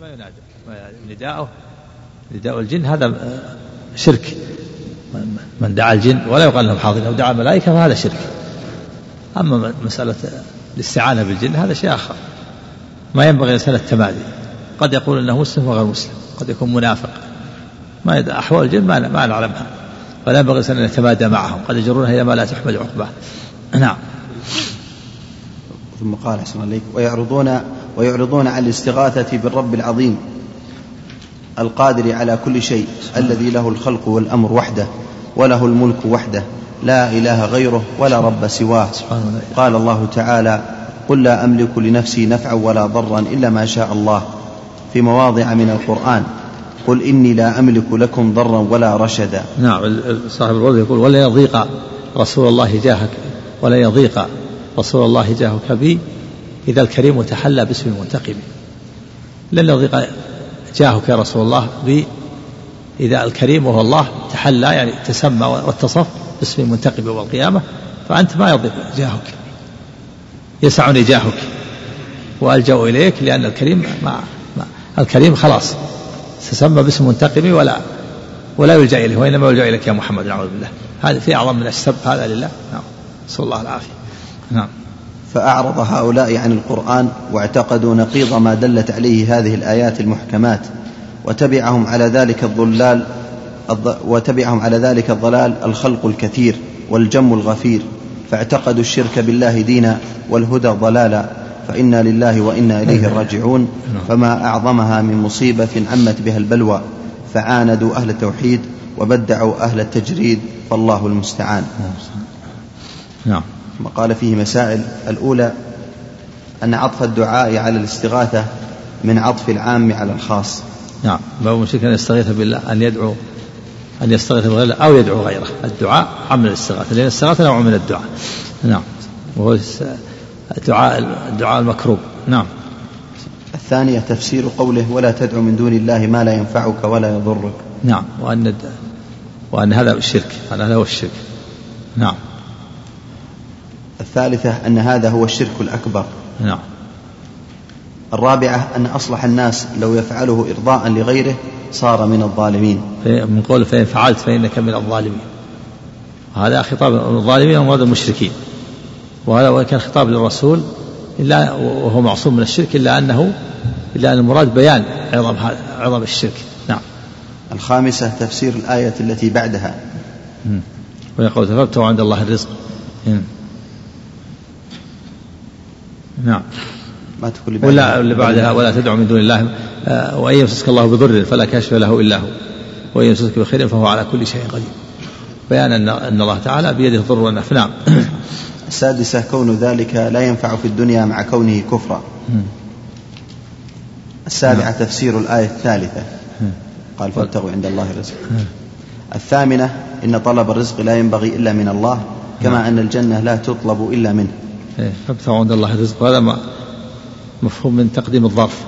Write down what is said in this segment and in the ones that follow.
ما ينادى. نداءه نداء الجن هذا شرك. من دعا الجن ولا يقال لهم حاضرين أو دعا الملائكة فهذا شرك. أما مسألة الاستعانة بالجن هذا شيء آخر. ما ينبغي الإنسان التمادي. قد يقول إنه مسلم وغير مسلم. قد يكون منافق. ما أحوال الجن ما ما نعلمها. ولا ينبغي أن يتمادى معهم. قد يجرونها إلى ما لا تحمل عقباه. نعم. ثم قال أحسن عليك ويعرضون ويعرضون عن الاستغاثة بالرب العظيم القادر على كل شيء الذي له الخلق والأمر وحده وله الملك وحده لا إله غيره ولا رب سواه. قال الله تعالى قل لا أملك لنفسي نفعا ولا ضرا إلا ما شاء الله. في مواضع من القرآن قل إني لا أملك لكم ضرا ولا رشدا. نعم صاحب الورد يقول ولا يضيق رسول الله جاهك ولا يضيق رسول الله جاهك بي إذا الكريم تحلى باسم المنتقم. لن يضيق جاهك يا رسول الله بي إذا الكريم وهو الله تحلى يعني تسمى واتصف باسم المنتقم يوم القيامة فأنت ما يضيق جاهك. يسعني جاهك. وألجأ إليك لأن الكريم ما الكريم خلاص تسمى باسم منتقم ولا ولا يلجأ إليه وإنما يلجأ إليك يا محمد نعوذ بالله. هذا في أعظم من السب هذا لله. نعم. نسأل الله العافية. نعم. فأعرض هؤلاء عن القرآن واعتقدوا نقيض ما دلت عليه هذه الآيات المحكمات وتبعهم على ذلك الضلال وتبعهم على ذلك الضلال الخلق الكثير والجم الغفير فاعتقدوا الشرك بالله دينا والهدى ضلالا فإنا لله وإنا إليه راجعون فما أعظمها من مصيبة عمت بها البلوى فعاندوا أهل التوحيد وبدعوا أهل التجريد فالله المستعان. نعم. ثم قال فيه مسائل. الأولى أن عطف الدعاء على الاستغاثة من عطف العام على الخاص. نعم. باب المشرك أن يستغيث بالله أن يدعو أن يستغيث بغيره أو يدعو غيره. الدعاء عمل الاستغاثة لأن الاستغاثة نوع من الدعاء. نعم. وهو الدعاء الدعاء المكروب. نعم. الثانية تفسير قوله ولا تدع من دون الله ما لا ينفعك ولا يضرك. نعم. وأن وأن هذا الشرك هذا هو الشرك. نعم. الثالثة أن هذا هو الشرك الأكبر. نعم. الرابعة أن أصلح الناس لو يفعله إرضاء لغيره صار من الظالمين. من قول فإن فعلت فإنك من الظالمين. هذا خطاب الظالمين ومراد المشركين. وهذا وإن كان خطاب للرسول إلا وهو معصوم من الشرك إلا أنه إلا أن المراد بيان عظم عظم الشرك. نعم. الخامسة تفسير الآية التي بعدها. ويقول فابتغوا عند الله الرزق. نعم. ما تقول ولا اللي بعدها ولا تدعوا من دون الله آه، وإن يمسسك الله بضر فلا كاشف له إلا هو. وإن يمسسك بخير فهو على كل شيء قدير. بيان أن أن الله تعالى بيده الضر والنفع. نعم. السادسة كون ذلك لا ينفع في الدنيا مع كونه كفرا. السابعة نعم. تفسير الآية الثالثة. قال فابتغوا عند الله الرزق. الثامنة إن طلب الرزق لا ينبغي إلا من الله كما نعم. أن الجنة لا تطلب إلا منه. فابتغوا عند الله الرزق هذا مفهوم من تقديم الظرف.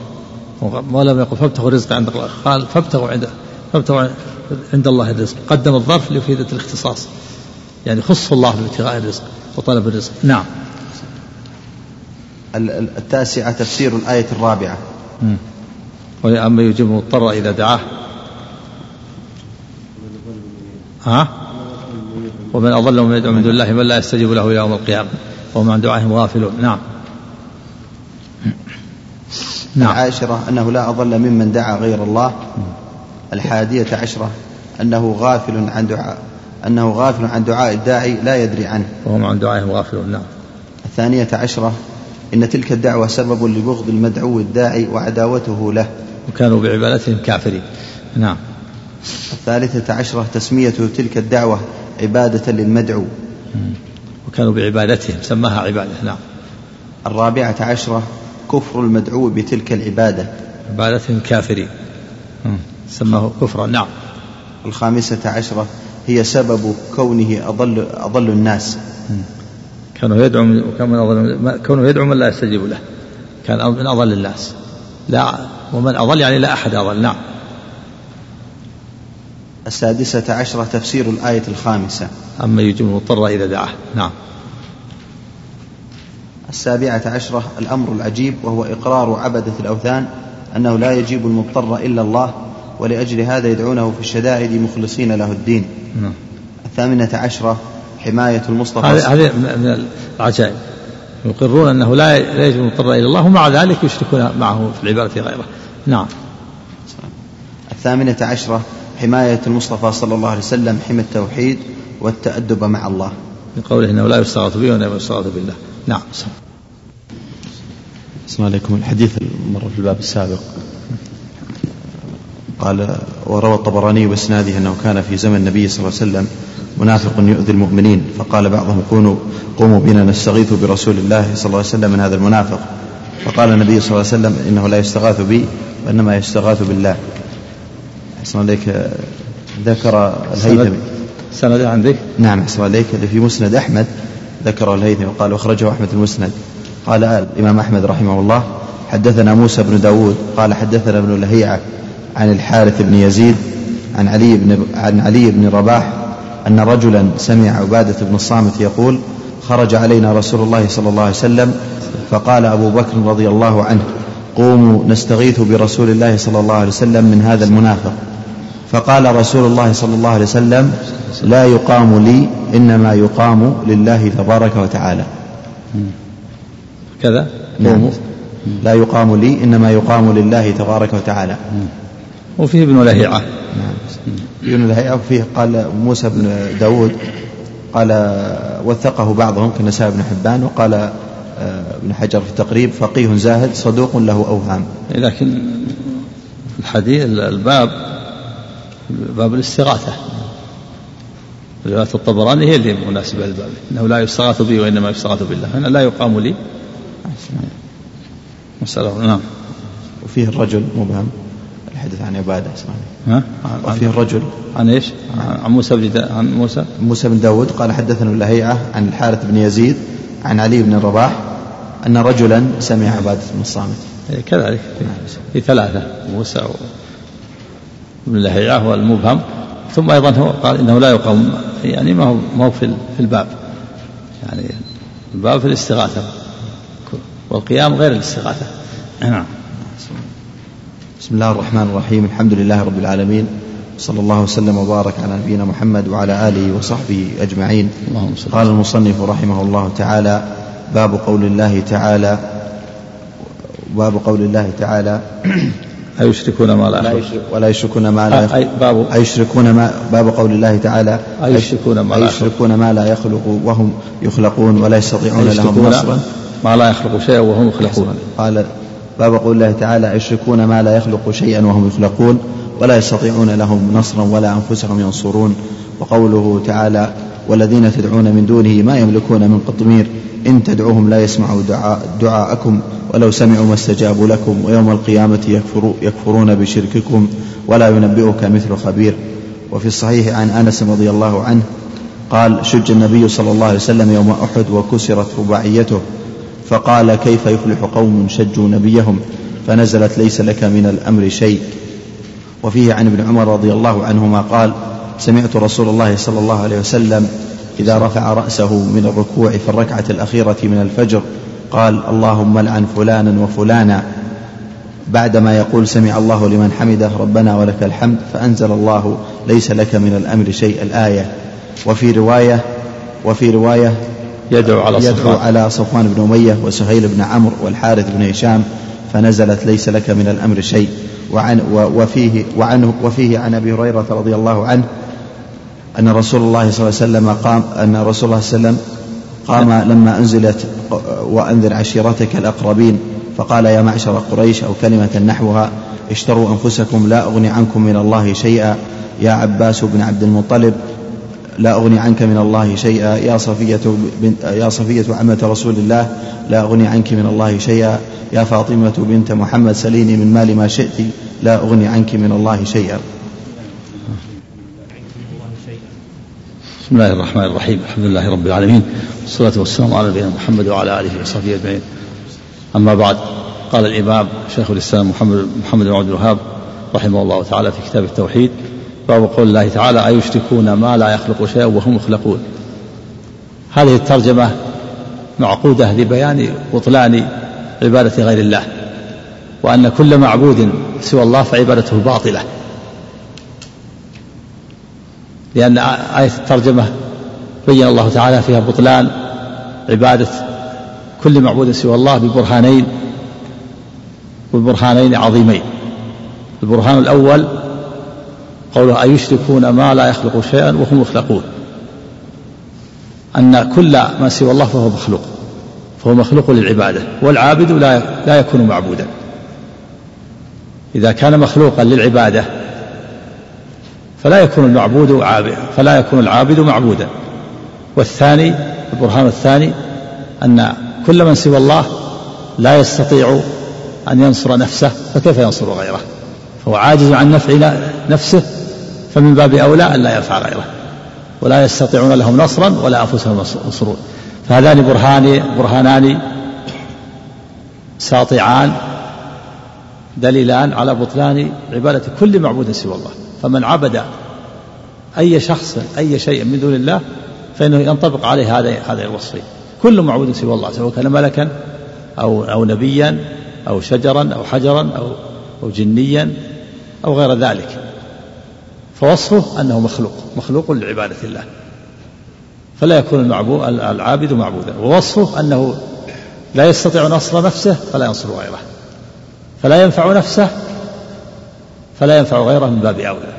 ولم يقل فابتغوا الرزق عند الله. قال فابتغوا عند فابتغوا عند الله الرزق. قدم الظرف لفائدة الاختصاص. يعني خص الله بابتغاء الرزق وطلب الرزق. نعم. التاسعة تفسير الآية الرابعة. أما يجيب المضطر إذا دعاه. ها؟ ومن أضل من يدعو من دون الله من لا يستجيب له إلى يوم القيامة. وهم عن دعائهم غافلون. نعم. نعم. العاشرة أنه لا أضل ممن دعا غير الله. الحادية عشرة أنه غافل عن دعاء أنه غافل عن دعاء الداعي لا يدري عنه. وهم عن دعائهم غافلون. نعم. الثانية عشرة إن تلك الدعوة سبب لبغض المدعو الداعي وعداوته له. وكانوا بعبادتهم كافرين. نعم. الثالثة عشرة تسمية تلك الدعوة عبادة للمدعو. وكانوا بعبادتهم سماها عبادة نعم. الرابعة عشرة كفر المدعو بتلك العبادة. عبادتهم كافرين سماه كفرا نعم. الخامسة عشرة هي سبب كونه أضل أضل الناس. كانوا يدعو وكان أضل كونه يدعو من لا يستجيب له. كان من أضل الناس. لا ومن أضل يعني لا أحد أضل نعم. السادسة عشرة تفسير الآية الخامسة. أما يجيب المضطر إذا دعاه. نعم. السابعة عشرة الأمر العجيب وهو إقرار عبدة الأوثان أنه لا يجيب المضطر إلا الله ولأجل هذا يدعونه في الشدائد مخلصين له الدين. نعم. الثامنة عشرة حماية المصطفى. هذه من العجائب. يقرون أنه لا يجب المضطر إلى الله ومع ذلك يشركون معه في العبادة غيره. نعم. الثامنة عشرة حماية المصطفى صلى الله عليه وسلم حمى التوحيد والتأدب مع الله. من قوله إنه لا يستغاث به ولا يستغاث بالله. نعم السلام عليكم. الحديث مر في الباب السابق. قال وروى الطبراني بإسناده أنه كان في زمن النبي صلى الله عليه وسلم منافق يؤذي المؤمنين فقال بعضهم كونوا قوموا بنا نستغيث برسول الله صلى الله عليه وسلم من هذا المنافق. فقال النبي صلى الله عليه وسلم إنه لا يستغاث بي وإنما يستغاث بالله. أحسن عليك ذكر الهيثمي سند عندك؟ نعم أحسن عليك في مسند أحمد ذكره الهيثمي وقال أخرجه أحمد المسند. قال الإمام أحمد رحمه الله حدثنا موسى بن داود قال حدثنا ابن لهيعة عن الحارث بن يزيد عن علي بن عن علي بن رباح أن رجلا سمع عبادة بن الصامت يقول خرج علينا رسول الله صلى الله عليه وسلم فقال أبو بكر رضي الله عنه قوموا نستغيث برسول الله صلى الله عليه وسلم من هذا المنافق. فقال رسول الله صلى الله عليه وسلم لا يقام لي إنما يقام لله تبارك وتعالى. كذا؟ نعم. لا يقام لي إنما يقام لله تبارك وتعالى. وفيه ابن لهيعة. نعم. ابن لهيعة وفيه قال موسى بن داود قال وثقه بعضهم كالنسائي بن حبان وقال آه، ابن حجر في التقريب فقيه زاهد صدوق له أوهام. لكن الحديث الباب باب الاستغاثة. رواية الطبراني هي اللي مناسبة للباب إنه لا يستغاث بي وإنما يستغاث بالله هنا لا يقام لي. مسألة نعم. وفيه الرجل مبهم الحديث عن عبادة ها؟ وفيه الرجل. عن إيش؟ عن موسى بن عن موسى؟ موسى بن داود قال حدثنا اللهيعة عن الحارث بن يزيد عن علي بن الرباح أن رجلا سمع عبادة بن الصامت. إيه، كذلك. في ثلاثة موسى بن اللهيعة هو المبهم ثم أيضا هو قال إنه لا يقام يعني ما هو ما هو في الباب. يعني الباب في الاستغاثة. والقيام غير الاستغاثة. نعم. بسم الله الرحمن الرحيم. الحمد لله رب العالمين. صلى الله وسلم وبارك على نبينا محمد وعلى آله وصحبه أجمعين. اللهم صل قال المصنف رحمه الله تعالى باب قول الله تعالى باب قول الله تعالى أيشركون ما لا يخلق ولا يشركون ما لا يخلق أي باب. أيشركون ما باب قول الله تعالى أيشركون ما لا أيشركون ما لا يخلق وهم يخلقون ولا يستطيعون لهم نصرا. ما لا يخلق شيئا وهم يخلقون. قال باب قول الله تعالى يشركون ما لا يخلق شيئا وهم يخلقون ولا يستطيعون لهم نصرا ولا أنفسهم ينصرون. وقوله تعالى والذين تدعون من دونه ما يملكون من قطمير إن تدعوهم لا يسمعوا دعاء دعاءكم ولو سمعوا ما استجابوا لكم ويوم القيامة يكفروا يكفرون بشرككم ولا ينبئك مثل خبير. وفي الصحيح عن أنس رضي الله عنه قال شج النبي صلى الله عليه وسلم يوم أحد وكسرت رباعيته فقال كيف يفلح قوم شجوا نبيهم؟ فنزلت ليس لك من الأمر شيء. وفيه عن ابن عمر رضي الله عنهما قال سمعت رسول الله صلى الله عليه وسلم إذا رفع رأسه من الركوع في الركعة الأخيرة من الفجر قال اللهم لعن فلانا وفلانا. بعدما يقول سمع الله لمن حمده ربنا ولك الحمد فأنزل الله ليس لك من الأمر شيء. الآية وفي رواية وفي رواية يدعو على يدعو صفوان. على صفوان بن أمية وسهيل بن عمرو والحارث بن هشام فنزلت ليس لك من الأمر شيء. وعن وفيه وعنه وفيه عن أبي هريرة رضي الله عنه أن رسول الله صلى الله عليه وسلم قام أن رسول الله صلى الله عليه وسلم قام لما أنزلت وأنذر عشيرتك الأقربين فقال يا معشر قريش أو كلمة نحوها اشتروا أنفسكم لا أغني عنكم من الله شيئا. يا عباس بن عبد المطلب لا أغني عنك من الله شيئا. يا صفية بنت يا صفية عمة رسول الله لا أغني عنك من الله شيئا. يا فاطمة بنت محمد سليني من مال ما شئت لا أغني عنك من الله شيئا. بسم الله الرحمن الرحيم. الحمد لله رب العالمين. والصلاة والسلام على نبينا محمد وعلى آله وصحبه أجمعين. أما بعد قال الإمام شيخ الإسلام محمد محمد بن عبد الوهاب رحمه الله تعالى في كتاب التوحيد باب قول الله تعالى أيشركون ما لا يخلق شيئا وهم يخلقون هذه الترجمة معقودة لبيان بطلان عبادة غير الله وأن كل معبود سوى الله فعبادته باطلة. لأن آية الترجمة بين الله تعالى فيها بطلان عبادة كل معبود سوى الله ببرهانين وبرهانين عظيمين. البرهان الأول قوله أيشركون ما لا يخلق شيئا وهم يخلقون أن كل ما سوى الله فهو مخلوق فهو مخلوق للعبادة والعابد لا لا يكون معبودا. إذا كان مخلوقا للعبادة فلا يكون المعبود عابدا فلا يكون العابد معبودا. والثاني البرهان الثاني أن كل من سوى الله لا يستطيع أن ينصر نفسه فكيف ينصر غيره؟ فهو عاجز عن نفع نفسه فمن باب أولى أن لا ينفع غيره ولا يستطيعون لهم نصرا ولا أنفسهم ينصرون. فهذان برهان برهانان ساطعان دليلان على بطلان عبادة كل معبود سوى الله. فمن عبد أي شخص أي شيء من دون الله فإنه ينطبق عليه هذا هذا الوصفين كل معبود سوى الله سواء كان ملكا أو أو نبيا أو شجرا أو حجرا أو أو جنيا أو غير ذلك. فوصفه أنه مخلوق مخلوق لعبادة الله. فلا يكون المعبود العابد معبودا. ووصفه أنه لا يستطيع نصر نفسه فلا ينصر غيره. فلا ينفع نفسه فلا ينفع غيره من باب أولى.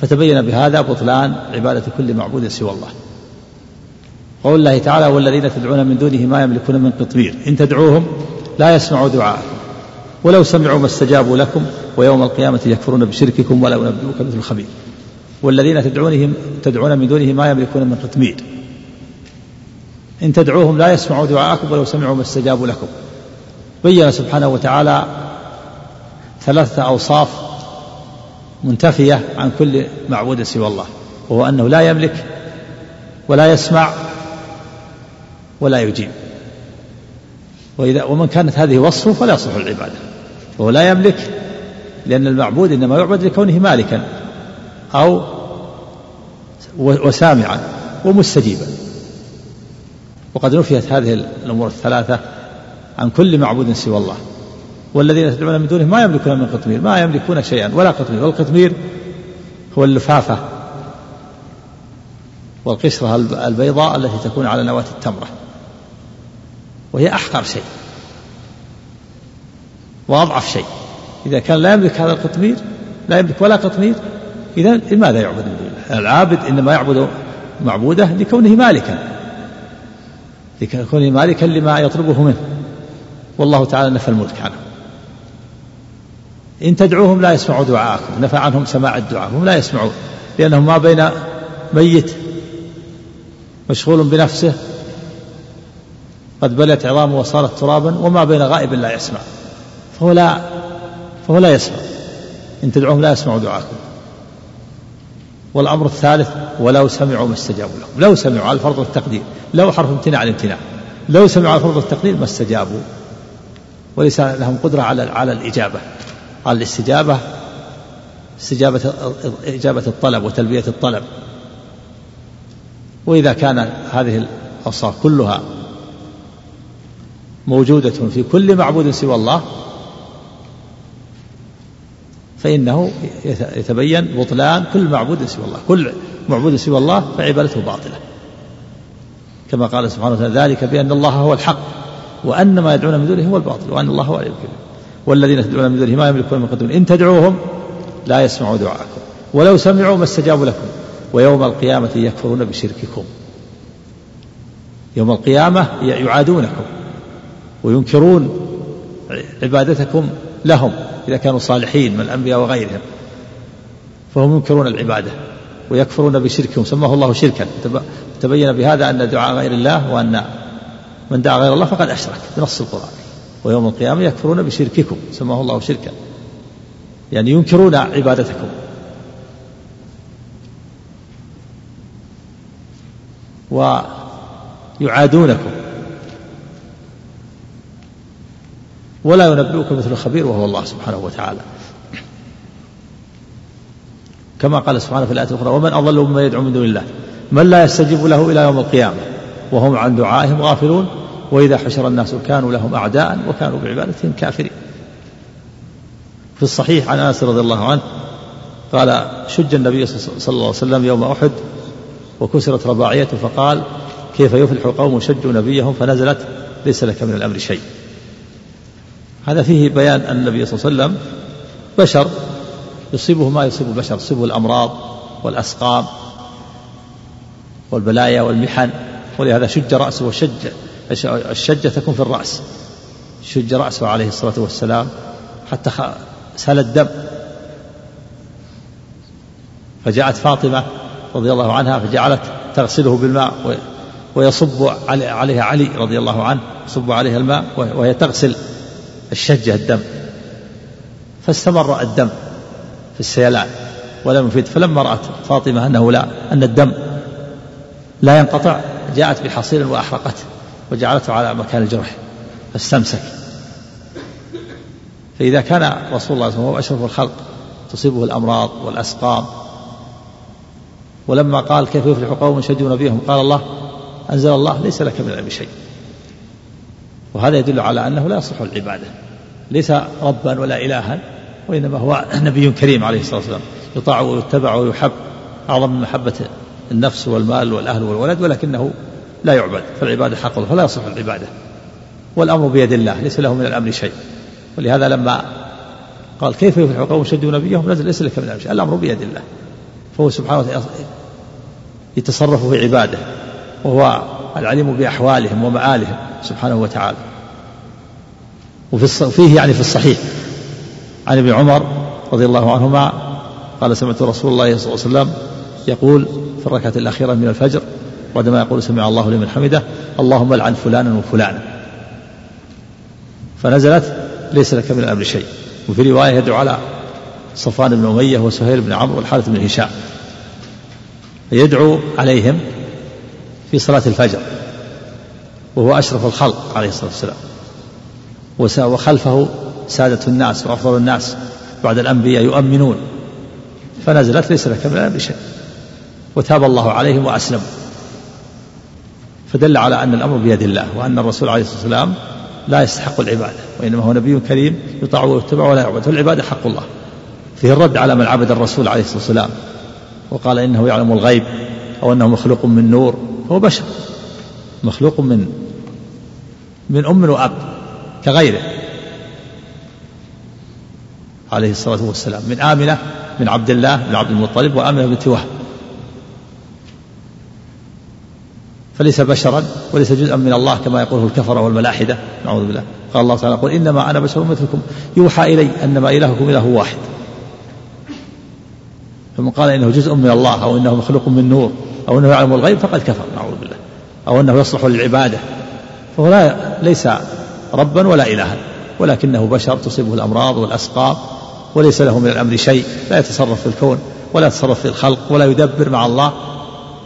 فتبين بهذا بطلان عبادة كل معبود سوى الله. قول الله تعالى والذين تدعون من دونه ما يملكون من قطمير إن تدعوهم لا يسمعوا دعاءكم. ولو سمعوا ما استجابوا لكم ويوم القيامة يكفرون بشرككم ولا ينبئوك مثل الخبير والذين تدعونهم تدعون من دونه ما يملكون من قطمير إن تدعوهم لا يسمعوا دعاءكم ولو سمعوا ما استجابوا لكم. بين سبحانه وتعالى ثلاثة أوصاف منتفية عن كل معبود سوى الله. وهو أنه لا يملك ولا يسمع ولا يجيب. وإذا ومن كانت هذه وصفه فلا يصلح العبادة. وهو لا يملك لأن المعبود إنما يعبد لكونه مالكا أو وسامعا ومستجيبا. وقد نفيت هذه الأمور الثلاثة عن كل معبود سوى الله. والذين تدعون من دونه ما يملكون من قطمير ما يملكون شيئا ولا قطمير. والقطمير هو اللفافة والقشرة البيضاء التي تكون على نواة التمرة وهي أحقر شيء. وأضعف شيء. إذا كان لا يملك هذا القطمير لا يملك ولا قطمير إذا لماذا يعبد؟ العابد؟ إنما يعبد معبوده لكونه مالكا. لكونه مالكا لما يطلبه منه. والله تعالى نفى الملك عنه. إن تدعوهم لا يسمعوا دعاءكم. نفى عنهم سماع الدعاء. هم لا يسمعون لأنهم ما بين ميت مشغول بنفسه. قد بلت عظامه وصارت ترابا وما بين غائب لا يسمع. فهو لا فهو لا يسمع. إن تدعوهم لا يسمعوا دعاءكم والأمر الثالث ولو سمعوا ما استجابوا لهم. لو سمعوا على الفرض والتقدير لو حرف امتناع الامتناع. لو سمعوا على الفرض والتقدير ما استجابوا. وليس لهم قدرة على على الإجابة. على الاستجابة استجابة إجابة الطلب وتلبية الطلب. وإذا كان هذه الأوصاف كلها موجودة في كل معبود سوى الله فإنه يتبين بطلان كل معبود سوى الله كل معبود سوى الله فعبادته باطلة. كما قال سبحانه وتعالى ذلك بأن الله هو الحق وأن ما يدعون من دونه هو الباطل وأن الله هو العلي والذين تدعون من دونه ما يملكون من قدم إن تدعوهم لا يسمعوا دعاءكم ولو سمعوا ما استجابوا لكم ويوم القيامة يكفرون بشرككم. يوم القيامة يعادونكم وينكرون عبادتكم لهم إذا كانوا صالحين من الأنبياء وغيرهم. فهم ينكرون العبادة ويكفرون بشركهم. سماه الله شركا. تبين بهذا أن دعاء غير الله وأن من دعا غير الله فقد أشرك بنص القرآن. ويوم القيامة يكفرون بشرككم. سماه الله شركا. يعني ينكرون عبادتكم. ويعادونكم. ولا ينبئك مثل الخبير وهو الله سبحانه وتعالى. كما قال سبحانه في الآية الأخرى ومن أضل ممن يدعو من دون الله من لا يستجيب له إلى يوم القيامة وهم عن دعائهم غافلون وإذا حشر الناس كانوا لهم أعداء وكانوا بعبادتهم كافرين. في الصحيح عن أنس رضي الله عنه قال شج النبي صلى الله عليه وسلم يوم أحد وكسرت رباعيته فقال كيف يفلح قوم شجوا نبيهم فنزلت ليس لك من الأمر شيء. هذا فيه بيان أن النبي صلى الله عليه وسلم بشر يصيبه ما يصيب البشر يصيبه الأمراض والأسقام والبلايا والمحن ولهذا شج رأسه وشج الشجه تكون في الرأس شج رأسه عليه الصلاة والسلام حتى سال الدم. فجاءت فاطمة رضي الله عنها فجعلت تغسله بالماء ويصب عليها علي رضي الله عنه يصب عليها الماء وهي تغسل. الشجة الدم فاستمر الدم في السيلان ولم يفيد. فلما رأت فاطمة أنه لا أن الدم لا ينقطع جاءت بحصير وأحرقته وجعلته على مكان الجرح فاستمسك. فإذا كان رسول الله صلى الله عليه وسلم أشرف الخلق تصيبه الأمراض والأسقام. ولما قال كيف يفلح قوم شهدوا نبيهم قال الله أنزل الله ليس لك من العلم شيء. وهذا يدل على أنه لا يصلح العبادة. ليس ربا ولا إلها وإنما هو نبي كريم عليه الصلاة والسلام. يطاع ويتبع ويحب. أعظم من محبة النفس والمال والأهل والولد ولكنه لا يعبد. فالعبادة حق فلا يصلح العبادة. والأمر بيد الله ليس له من الأمر شيء. ولهذا لما قال كيف يفلح قوم شدوا نبيهم؟ نزل ليس لك من الأمر شيء. الأمر بيد الله. فهو سبحانه وتعالى يتصرف في عبادة. وهو العليم بأحوالهم ومآلهم سبحانه وتعالى. وفي فيه يعني في الصحيح. عن ابن عمر رضي الله عنهما قال سمعت رسول الله صلى الله عليه وسلم يقول في الركعة الأخيرة من الفجر بعدما يقول سمع الله لمن حمده اللهم العن فلانا وفلانا. فنزلت ليس لك من الأمر شيء. وفي رواية يدعو على صفوان بن أمية وسهيل بن عمرو والحارث بن هشام. يدعو عليهم في صلاة الفجر وهو أشرف الخلق عليه الصلاة والسلام. وخلفه سادة الناس وأفضل الناس بعد الأنبياء يؤمنون. فنزلت ليس لك من الأمر شيء وتاب الله عليهم وأسلموا. فدل على أن الأمر بيد الله وأن الرسول عليه الصلاة والسلام لا يستحق العبادة وإنما هو نبي كريم يطاع ويتبع ولا يعبد. فالعبادة حق الله. فيه الرد على من عبد الرسول عليه الصلاة والسلام وقال إنه يعلم الغيب أو أنه مخلوق من نور. هو بشر مخلوق من من أم وأب كغيره. عليه الصلاة والسلام. من آمنة من عبد الله بن عبد المطلب وآمنة بنت وهب. فليس بشرا وليس جزءا من الله كما يقوله الكفرة والملاحدة. نعوذ بالله. قال الله تعالى قل إنما أنا بشر مثلكم. يوحى إلي أنما إلهكم إله واحد. فمن قال إنه جزء من الله أو إنه مخلوق من نور. أو أنه يعلم الغيب فقد كفر نعوذ بالله. أو أنه يصلح للعبادة فهو لا ليس ربا ولا إلها ولكنه بشر تصيبه الأمراض والأسقام وليس له من الأمر شيء لا يتصرف في الكون ولا يتصرف في الخلق ولا يدبر مع الله.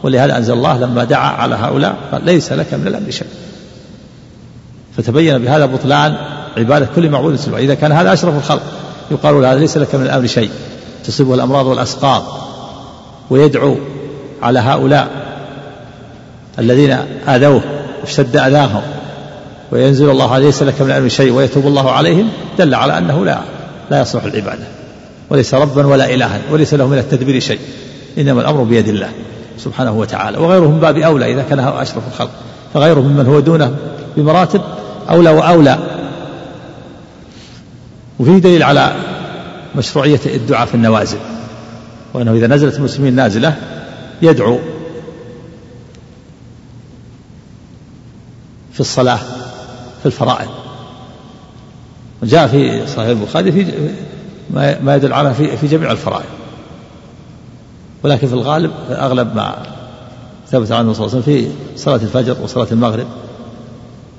ولهذا أنزل الله لما دعا على هؤلاء قال ليس لك من الأمر شيء. فتبين بهذا بطلان عبادة كل معبود سوى إذا كان هذا أشرف الخلق يقال هذا ليس لك من الأمر شيء تصيبه الأمراض والأسقام ويدعو على هؤلاء الذين آذوه واشتد أذاهم وينزل الله ليس لك من الأمر شيء ويتوب الله عليهم دل على أنه لا لا يصلح العبادة وليس ربا ولا إلها وليس له من التدبير شيء إنما الأمر بيد الله سبحانه وتعالى وغيره من باب أولى إذا كان أشرف الخلق فغيره ممن هو دونه بمراتب أولى وأولى. وفيه دليل على مشروعية الدعاء في النوازل وأنه إذا نزلت المسلمين نازلة يدعو في الصلاة في الفرائض. وجاء في صحيح البخاري في ما يدل على في في جميع الفرائض. ولكن في الغالب أغلب ما ثبت عنه صلى الله عليه وسلم في صلاة الفجر وصلاة المغرب.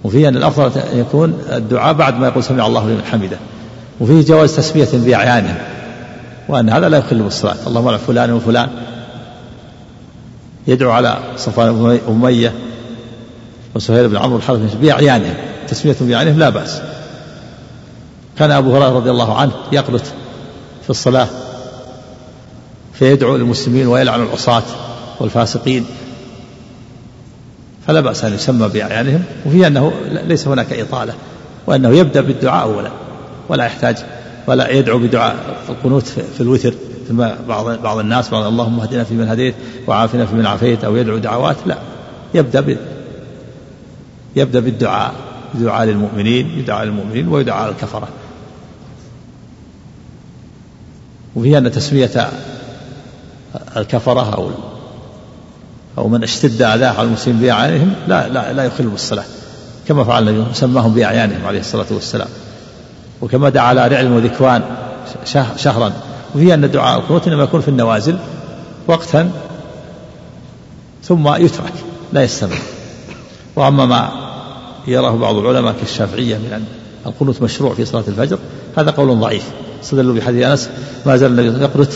وفيه أن الأفضل أن يكون الدعاء بعد ما يقول سمع الله لمن حمده. وفيه جواز تسمية بأعيانهم وأن هذا لا يخل بالصلاة اللهم على فلان وفلان. يدعو على صفوان أمية وسهيل بن عمرو الحرث بأعيانهم. تسمية بأعيانهم لا بأس. كان أبو هريرة رضي الله عنه يقنت في الصلاة فيدعو للمسلمين ويلعن العصاة والفاسقين. فلا بأس أن يسمى بأعيانهم وفي أنه ليس هناك إطالة وأنه يبدأ بالدعاء أولا ولا يحتاج ولا يدعو بدعاء القنوت في الوتر. بعض بعض الناس بعض اللهم اهدنا فيمن هديت وعافنا فيمن عافيت أو يدعو دعوات لا. يبدأ يبدأ بالدعاء. دعاء للمؤمنين يدعى للمؤمنين ويدعى للكفرة. وفيها أن تسمية الكفرة أو أو من اشتد آذاه على المسلمين باعيانهم لا لا لا يخل بالصلاة. كما فعل النبي سماهم بأعيانهم عليه الصلاة والسلام. وكما دعا على رعل وذكوان شهرا. وهي أن دعاء القنوت إنما يكون في النوازل وقتا ثم يترك لا يستمر. وأما ما يراه بعض العلماء كالشافعية من أن القنوت مشروع في صلاة الفجر هذا قول ضعيف. استدلوا بحديث أنس ما زال النبي يقنت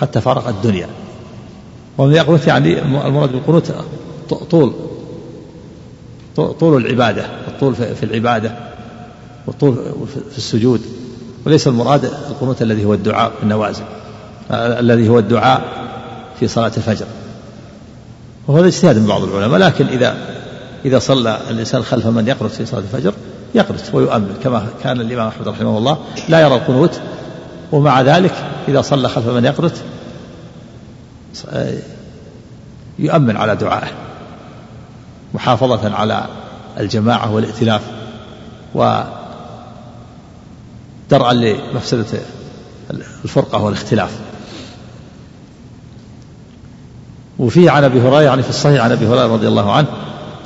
حتى فارق الدنيا. ومن يقنت يعني المراد بالقنوت طول. طول العبادة الطول في العبادة والطول في السجود. وليس المراد القنوت الذي هو الدعاء في النوازل. الذي هو الدعاء في صلاة الفجر. وهذا اجتهاد من بعض العلماء لكن إذا إذا صلى الإنسان خلف من يقنط في صلاة الفجر يقنط ويؤمن. كما كان الإمام أحمد رحمه الله لا يرى القنوت ومع ذلك إذا صلى خلف من يقنط يؤمن على دعائه. محافظة على الجماعة والائتلاف و درعا لمفسدة الفرقة والاختلاف. وفيه عن أبي هريرة يعني في الصحيح عن أبي هريرة رضي الله عنه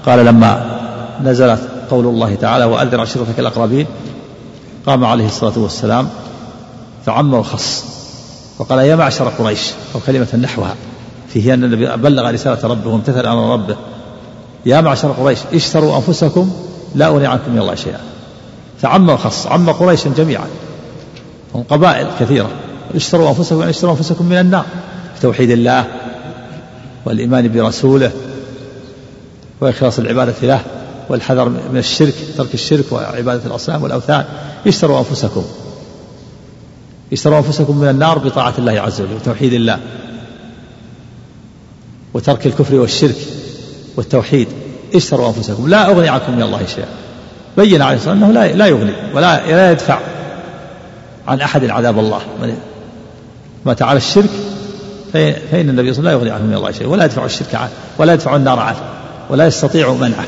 قال لما نزلت قول الله تعالى واذن عشيرتك الأقربين قام عليه الصلاة والسلام فعم وخص وقال يا معشر قريش أو كلمة نحوها. فيه أن النبي بلغ رسالة ربه وامتثل أمر ربه. يا معشر قريش اشتروا أنفسكم لا أغني عنكم من الله شيئا. فعم وخص عم قريشا جميعا. هم قبائل كثيرة. اشتروا أنفسكم يعني اشتروا أنفسكم من النار. بتوحيد الله والإيمان برسوله وإخلاص العبادة له والحذر من الشرك ترك الشرك وعبادة الأصنام والأوثان. اشتروا أنفسكم. اشتروا أنفسكم من النار بطاعة الله عز وجل وتوحيد الله وترك الكفر والشرك والتوحيد. اشتروا أنفسكم. لا أغني عنكم من الله شيئا. بين عليه الصلاة والسلام أنه لا يغني ولا لا يدفع عن أحد عذاب الله. مات على الشرك فإن النبي صلى الله عليه وسلم لا يغني عنه من الله شيء ولا يدفع الشرك عنه ولا يدفع النار عنه ولا يستطيع منعه.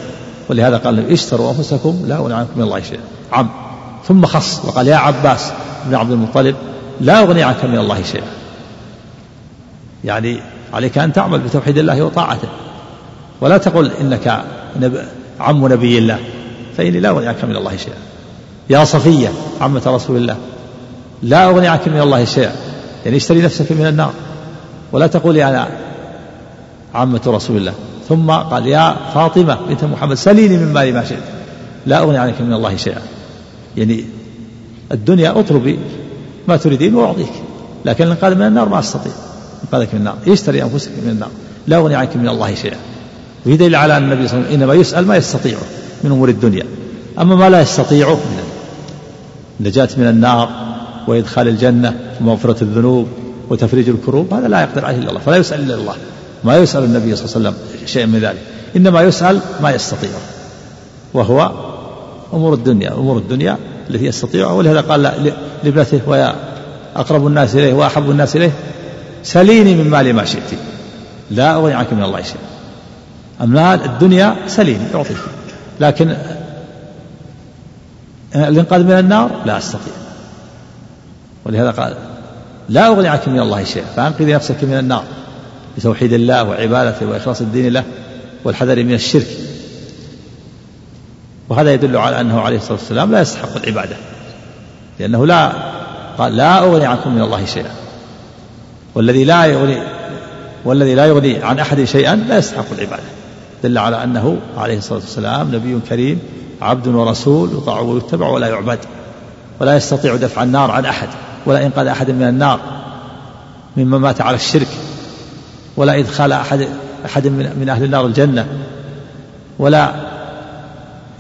ولهذا قال اشتروا أنفسكم لا أغني عنكم من الله شيئا. عم. ثم خص وقال يا عباس بن عبد المطلب لا أغني عنك من الله شيئا. يعني عليك أن تعمل بتوحيد الله وطاعته. ولا تقل إنك عم نبي الله. فإني لا أغني عنك من الله شيئا. يا صفية عمة رسول الله لا أغني عنك من الله شيئا. يعني اشتري نفسك من النار. ولا تقولي أنا عمة رسول الله. ثم قال يا فاطمة بنت محمد سليني من مالي ما شئت. لا أغني عنك من الله شيئا. يعني الدنيا اطلبي ما تريدين وأعطيك لكن الإنقاذ من النار ما أستطيع. إنقاذك من النار يشتري أنفسك من النار. لا أغني عنك من الله شيئا. وفي دليل على أن النبي صلى الله عليه وسلم إنما يسأل ما يستطيعه من أمور الدنيا. أما ما لا يستطيعه من النجاة من النار وإدخال الجنة ومغفرة الذنوب وتفريج الكروب هذا لا يقدر عليه إلا الله فلا يسأل إلا الله. ما يسأل النبي صلى الله عليه وسلم شيئا من ذلك. إنما يسأل ما يستطيعه وهو أمور الدنيا أمور الدنيا التي يستطيعها ولهذا قال لابنته ويا أقرب الناس إليه وأحب الناس إليه سليني من مالي ما شئت. لا أغني عنك من الله شيئا. أما الدنيا سليني أعطيك لكن الإنقاذ من النار؟ لا أستطيع. ولهذا قال لا أغني عنك من الله شيئا فأنقذي نفسك من النار بتوحيد الله وعبادته وإخلاص الدين له والحذر من الشرك. وهذا يدل على أنه عليه الصلاة والسلام لا يستحق العبادة لأنه لا قال لا أغني عنكم من الله شيئا. والذي لا يغني والذي لا يغني عن أحد شيئا لا يستحق العبادة. دل على أنه عليه الصلاة والسلام نبي كريم عبد ورسول يطاع ويتبع ولا يعبد ولا يستطيع دفع النار عن أحد ولا إنقاذ أحد من النار ممن مات على الشرك ولا إدخال أحد أحد من, من أهل النار الجنة ولا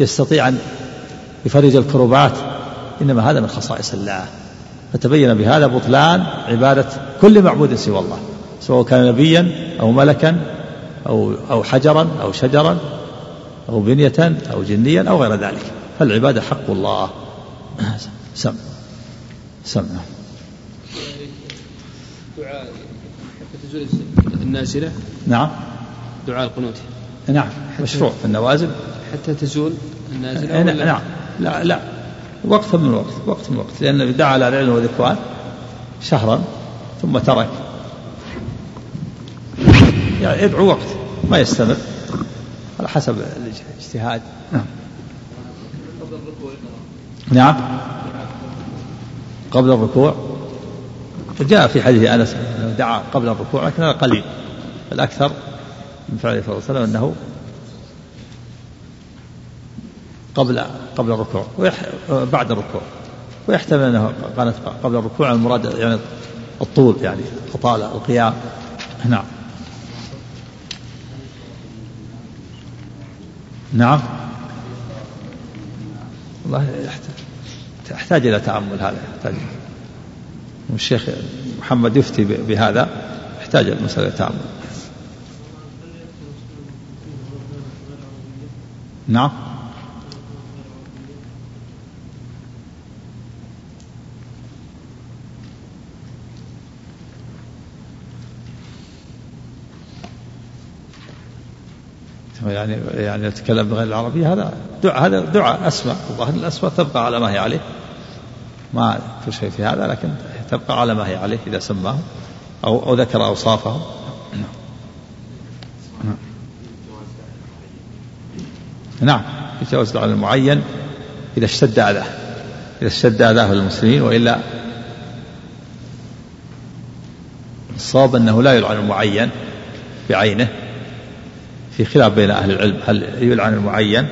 يستطيع أن يفرج الكروبات. إنما هذا من خصائص الله. فتبين بهذا بطلان عبادة كل معبود سوى الله سواء كان نبيا أو ملكا أو أو حجرا أو شجرا أو بنية أو جنيا أو غير ذلك. فالعبادة حق الله. سم. سمع دعاء حتى تزول النازلة؟ نعم. دعاء القنوت. نعم. مشروع في النوازل. حتى تزول النازلة نعم. لا لا. وقت من وقت وقت من وقت لأنه دعا على العلم والإخوان شهرا ثم ترك. يعني يدعو وقت ما يستمر على حسب الاجتهاد. نعم. نعم. قبل الركوع؟ جاء في حديث أنس أنه دعا قبل الركوع لكن هذا قليل. الأكثر من فعله صلى الله عليه وسلم أنه قبل قبل الركوع بعد الركوع. ويحتمل أنه كانت قبل الركوع المراد يعني الطول يعني اطاله القيام. نعم. نعم. والله يحتاج إلى تأمل هذا يحتاج. والشيخ محمد يفتي بهذا يحتاج المسألة إلى تأمل. نعم. يعني يعني يتكلم بغير العربية هذا دعاء هذا دعاء أسماء الظاهر الأسماء تبقى على ما هي عليه. ما في شيء في هذا لكن تبقى على ما هي عليه إذا سماه أو أو ذكر أوصافه. نعم. يتجاوز على المعين إذا اشتد أذاه إذا اشتد أذاه للمسلمين وإلا الصواب أنه لا يلعن المعين بعينه. في خلاف بين أهل العلم هل يلعن المعين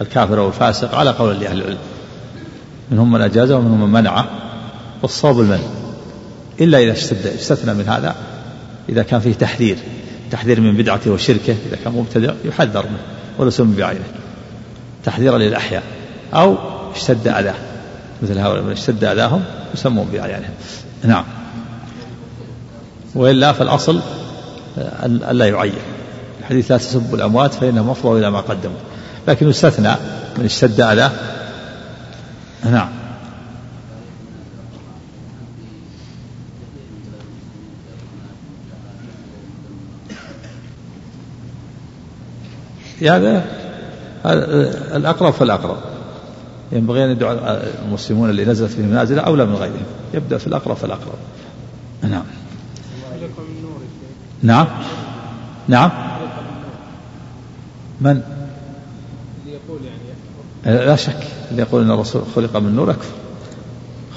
الكافر أو الفاسق على قول لأهل العلم. منهم من أجازه ومنهم من منعه والصواب المنع. إلا إذا اشتد استثنى من هذا إذا كان فيه تحذير تحذير من بدعته وشركه إذا كان مبتدع يحذر منه ولا سم بعينه. تحذيرا للأحياء أو اشتد أذاه. مثل هؤلاء من اشتد أذاهم يسمون بأعيانهم. نعم. وإلا فالأصل ألا يعين. الحديث لا تسبوا الأموات فإنهم أفضوا إلى ما قدموا لكن يستثنى من اشتد أذاه نعم. هذا الأقرب فالأقرب. ينبغي أن يدعو المسلمون اللي نزلت في المنازل أولى من غيرهم. يبدأ في الأقرب فالأقرب. نعم. نعم. نعم. من؟ اللي يقول يعني لا شك. اللي يقول إن الرسول خلق من نور أكفر.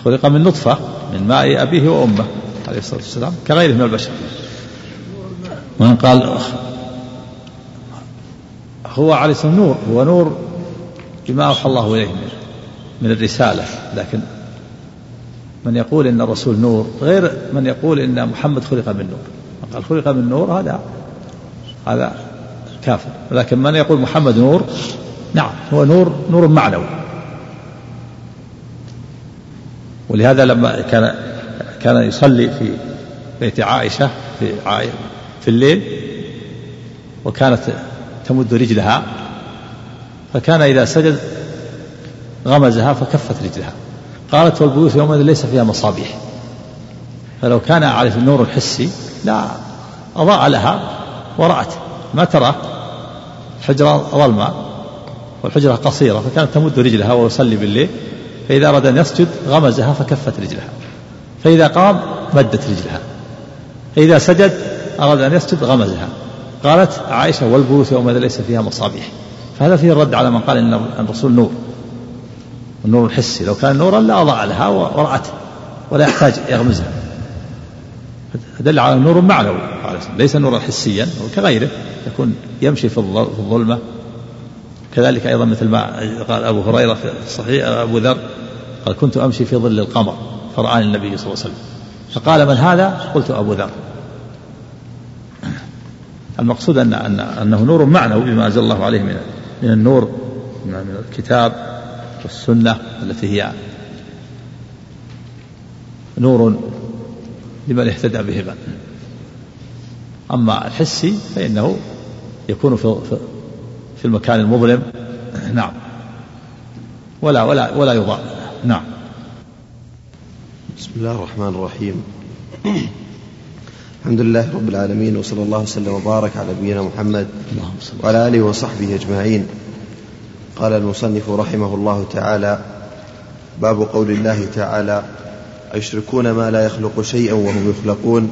خلق من نطفة من ماء أبيه وأمه عليه الصلاة والسلام كغيره من البشر. من قال هو عليه الصلاة نور هو نور بما أوحى الله إليه من الرسالة. لكن من يقول إن الرسول نور غير من يقول إن محمد خلق من نور. من قال خلق من نور هذا هذا كافر. ولكن من يقول محمد نور؟ نعم هو نور نور معنوي. ولهذا لما كان كان يصلي في بيت عائشة في في الليل وكانت تمد رجلها فكان إذا سجد غمزها فكفت رجلها. قالت والبيوت يومئذ ليس فيها مصابيح. فلو كان عارف النور الحسي لا أضاء لها ورأت. ما ترى؟ حجرة ظلمة والحجرة قصيرة فكانت تمد رجلها وهو يصلي بالليل فإذا أراد أن يسجد غمزها فكفت رجلها فإذا قام مدت رجلها فإذا سجد أراد أن يسجد غمزها قالت عائشة والبيوت يومئذ ليس فيها مصابيح فهذا فيه الرد على من قال إن الرسول نور النور الحسي لو كان نورا لأضاء لها ورأته ولا يحتاج يغمزها دل على نور معنوي. ليس نورا حسيا كغيره يكون يمشي في الظلمة. كذلك أيضا مثل ما قال أبو هريرة في الصحيح أبو ذر قال كنت أمشي في ظل القمر فرآني النبي صلى الله عليه وسلم. فقال من هذا؟ قلت أبو ذر. المقصود أن أن أنه نور معنوي بما أنزل الله عليه من من النور من الكتاب والسنة التي هي نور لمن اهتدى بهما. أما الحسي فإنه يكون في في المكان المظلم. نعم. ولا ولا ولا يضاء نعم. بسم الله الرحمن الرحيم. الحمد لله رب العالمين وصلى الله وسلم وبارك على نبينا محمد وعلى آله وصحبه أجمعين. قال المصنف رحمه الله تعالى باب قول الله تعالى أيشركون ما لا يخلق شيئا وهم يخلقون.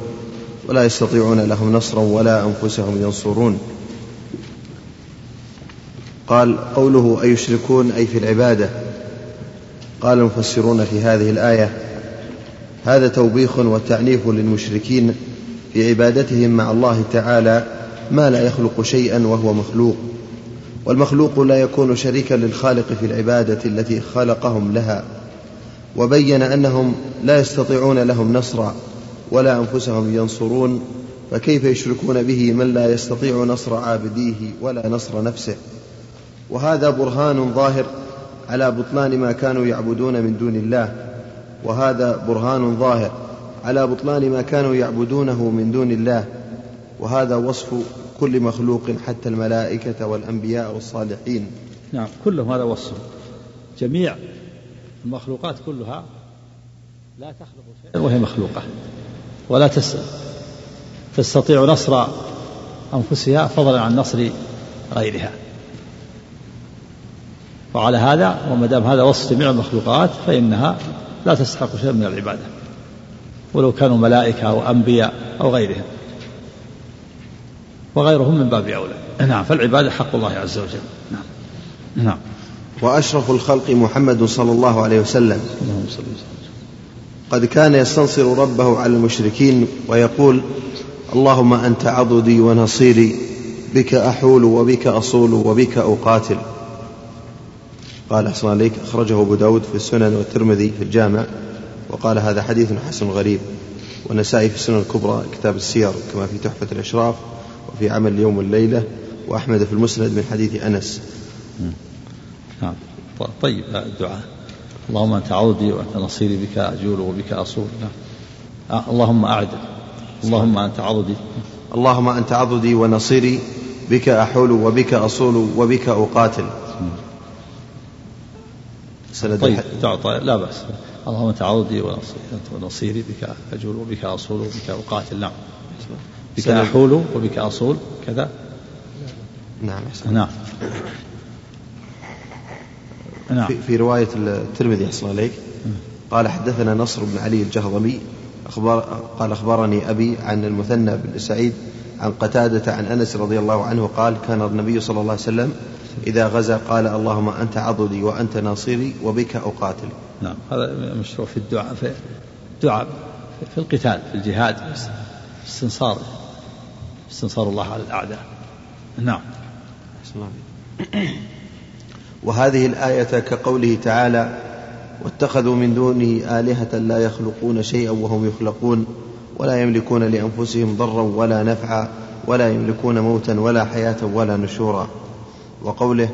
ولا يستطيعون لهم نصرا ولا أنفسهم ينصرون. قال قوله أيشركون أي في العبادة. قال المفسرون في هذه الآية هذا توبيخ وتعنيف للمشركين في عبادتهم مع الله تعالى ما لا يخلق شيئا وهو مخلوق. والمخلوق لا يكون شريكا للخالق في العبادة التي خلقهم لها. وبين أنهم لا يستطيعون لهم نصرا. ولا أنفسهم ينصرون فكيف يشركون به من لا يستطيع نصر عابديه ولا نصر نفسه؟ وهذا برهان ظاهر على بطلان ما كانوا يعبدون من دون الله. وهذا برهان ظاهر على بطلان ما كانوا يعبدونه من دون الله. وهذا وصف كل مخلوق حتى الملائكة والأنبياء والصالحين. نعم كلهم هذا وصف. جميع المخلوقات كلها لا تخلق شيئا. وهي مخلوقة. ولا تستطيع نصر أنفسها فضلا عن نصر غيرها. وعلى هذا وما دام هذا وصف جميع المخلوقات فإنها لا تستحق شيئا من العبادة ولو كانوا ملائكة أو أنبياء أو غيرهم. وغيرهم من باب أولى. نعم فالعبادة حق الله عز وجل. نعم. نعم. وأشرف الخلق محمد صلى الله عليه وسلم. اللهم صل وسلم. قد كان يستنصر ربه على المشركين ويقول اللهم أنت عضدي ونصيري بك أحول وبك أصول وبك أقاتل. قال أحسن عليك أخرجه أبو داود في السنن والترمذي في الجامع وقال هذا حديث حسن غريب. والنسائي في السنن الكبرى كتاب السير كما في تحفة الإشراف وفي عمل اليوم والليلة وأحمد في المسند من حديث أنس. نعم. طيب الدعاء اللهم أنت عودي وأنت نصيري بك أجول وبك أصول نعم. اللهم أعد. اللهم أنت عضدي. اللهم أنت عضدي ونصيري بك أحول وبك أصول وبك أقاتل. سند طيب تعطى لا بأس. اللهم أنت عضدي ونصيري بك أجول وبك أصول وبك أقاتل. نعم. بك أحول وبك أصول. كذا. نعم نعم. نعم. في, في رواية الترمذي أحسن عليك. قال حدثنا نصر بن علي الجهضمي أخبار قال أخبرني أبي عن المثنى بن سعيد عن قتادة عن أنس رضي الله عنه قال كان النبي صلى الله عليه وسلم إذا غزا قال اللهم أنت عضدي وأنت ناصري وبك أقاتل. نعم. هذا مشروع في الدعاء في الدعاء في القتال في الجهاد استنصار استنصار الله على الأعداء. نعم. وهذه الآية كقوله تعالى واتخذوا من دونه آلهة لا يخلقون شيئا وهم يخلقون ولا يملكون لأنفسهم ضرا ولا نفعا ولا يملكون موتا ولا حياة ولا نشورا. وقوله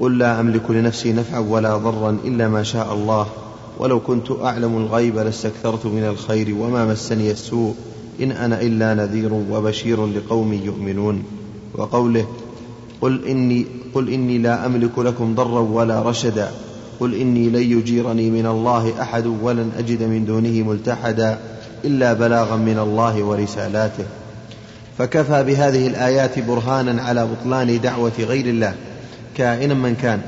قل لا أملك لنفسي نفعا ولا ضرا إلا ما شاء الله ولو كنت أعلم الغيب لاستكثرت من الخير وما مسني السوء إن أنا إلا نذير وبشير لقوم يؤمنون. وقوله قل إني قل إني لا أملك لكم ضرا ولا رشدا. قل إني لن يجيرني من الله أحد ولن أجد من دونه ملتحدا إلا بلاغا من الله ورسالاته. فكفى بهذه الآيات برهانا على بطلان دعوة غير الله. كائنا من كان.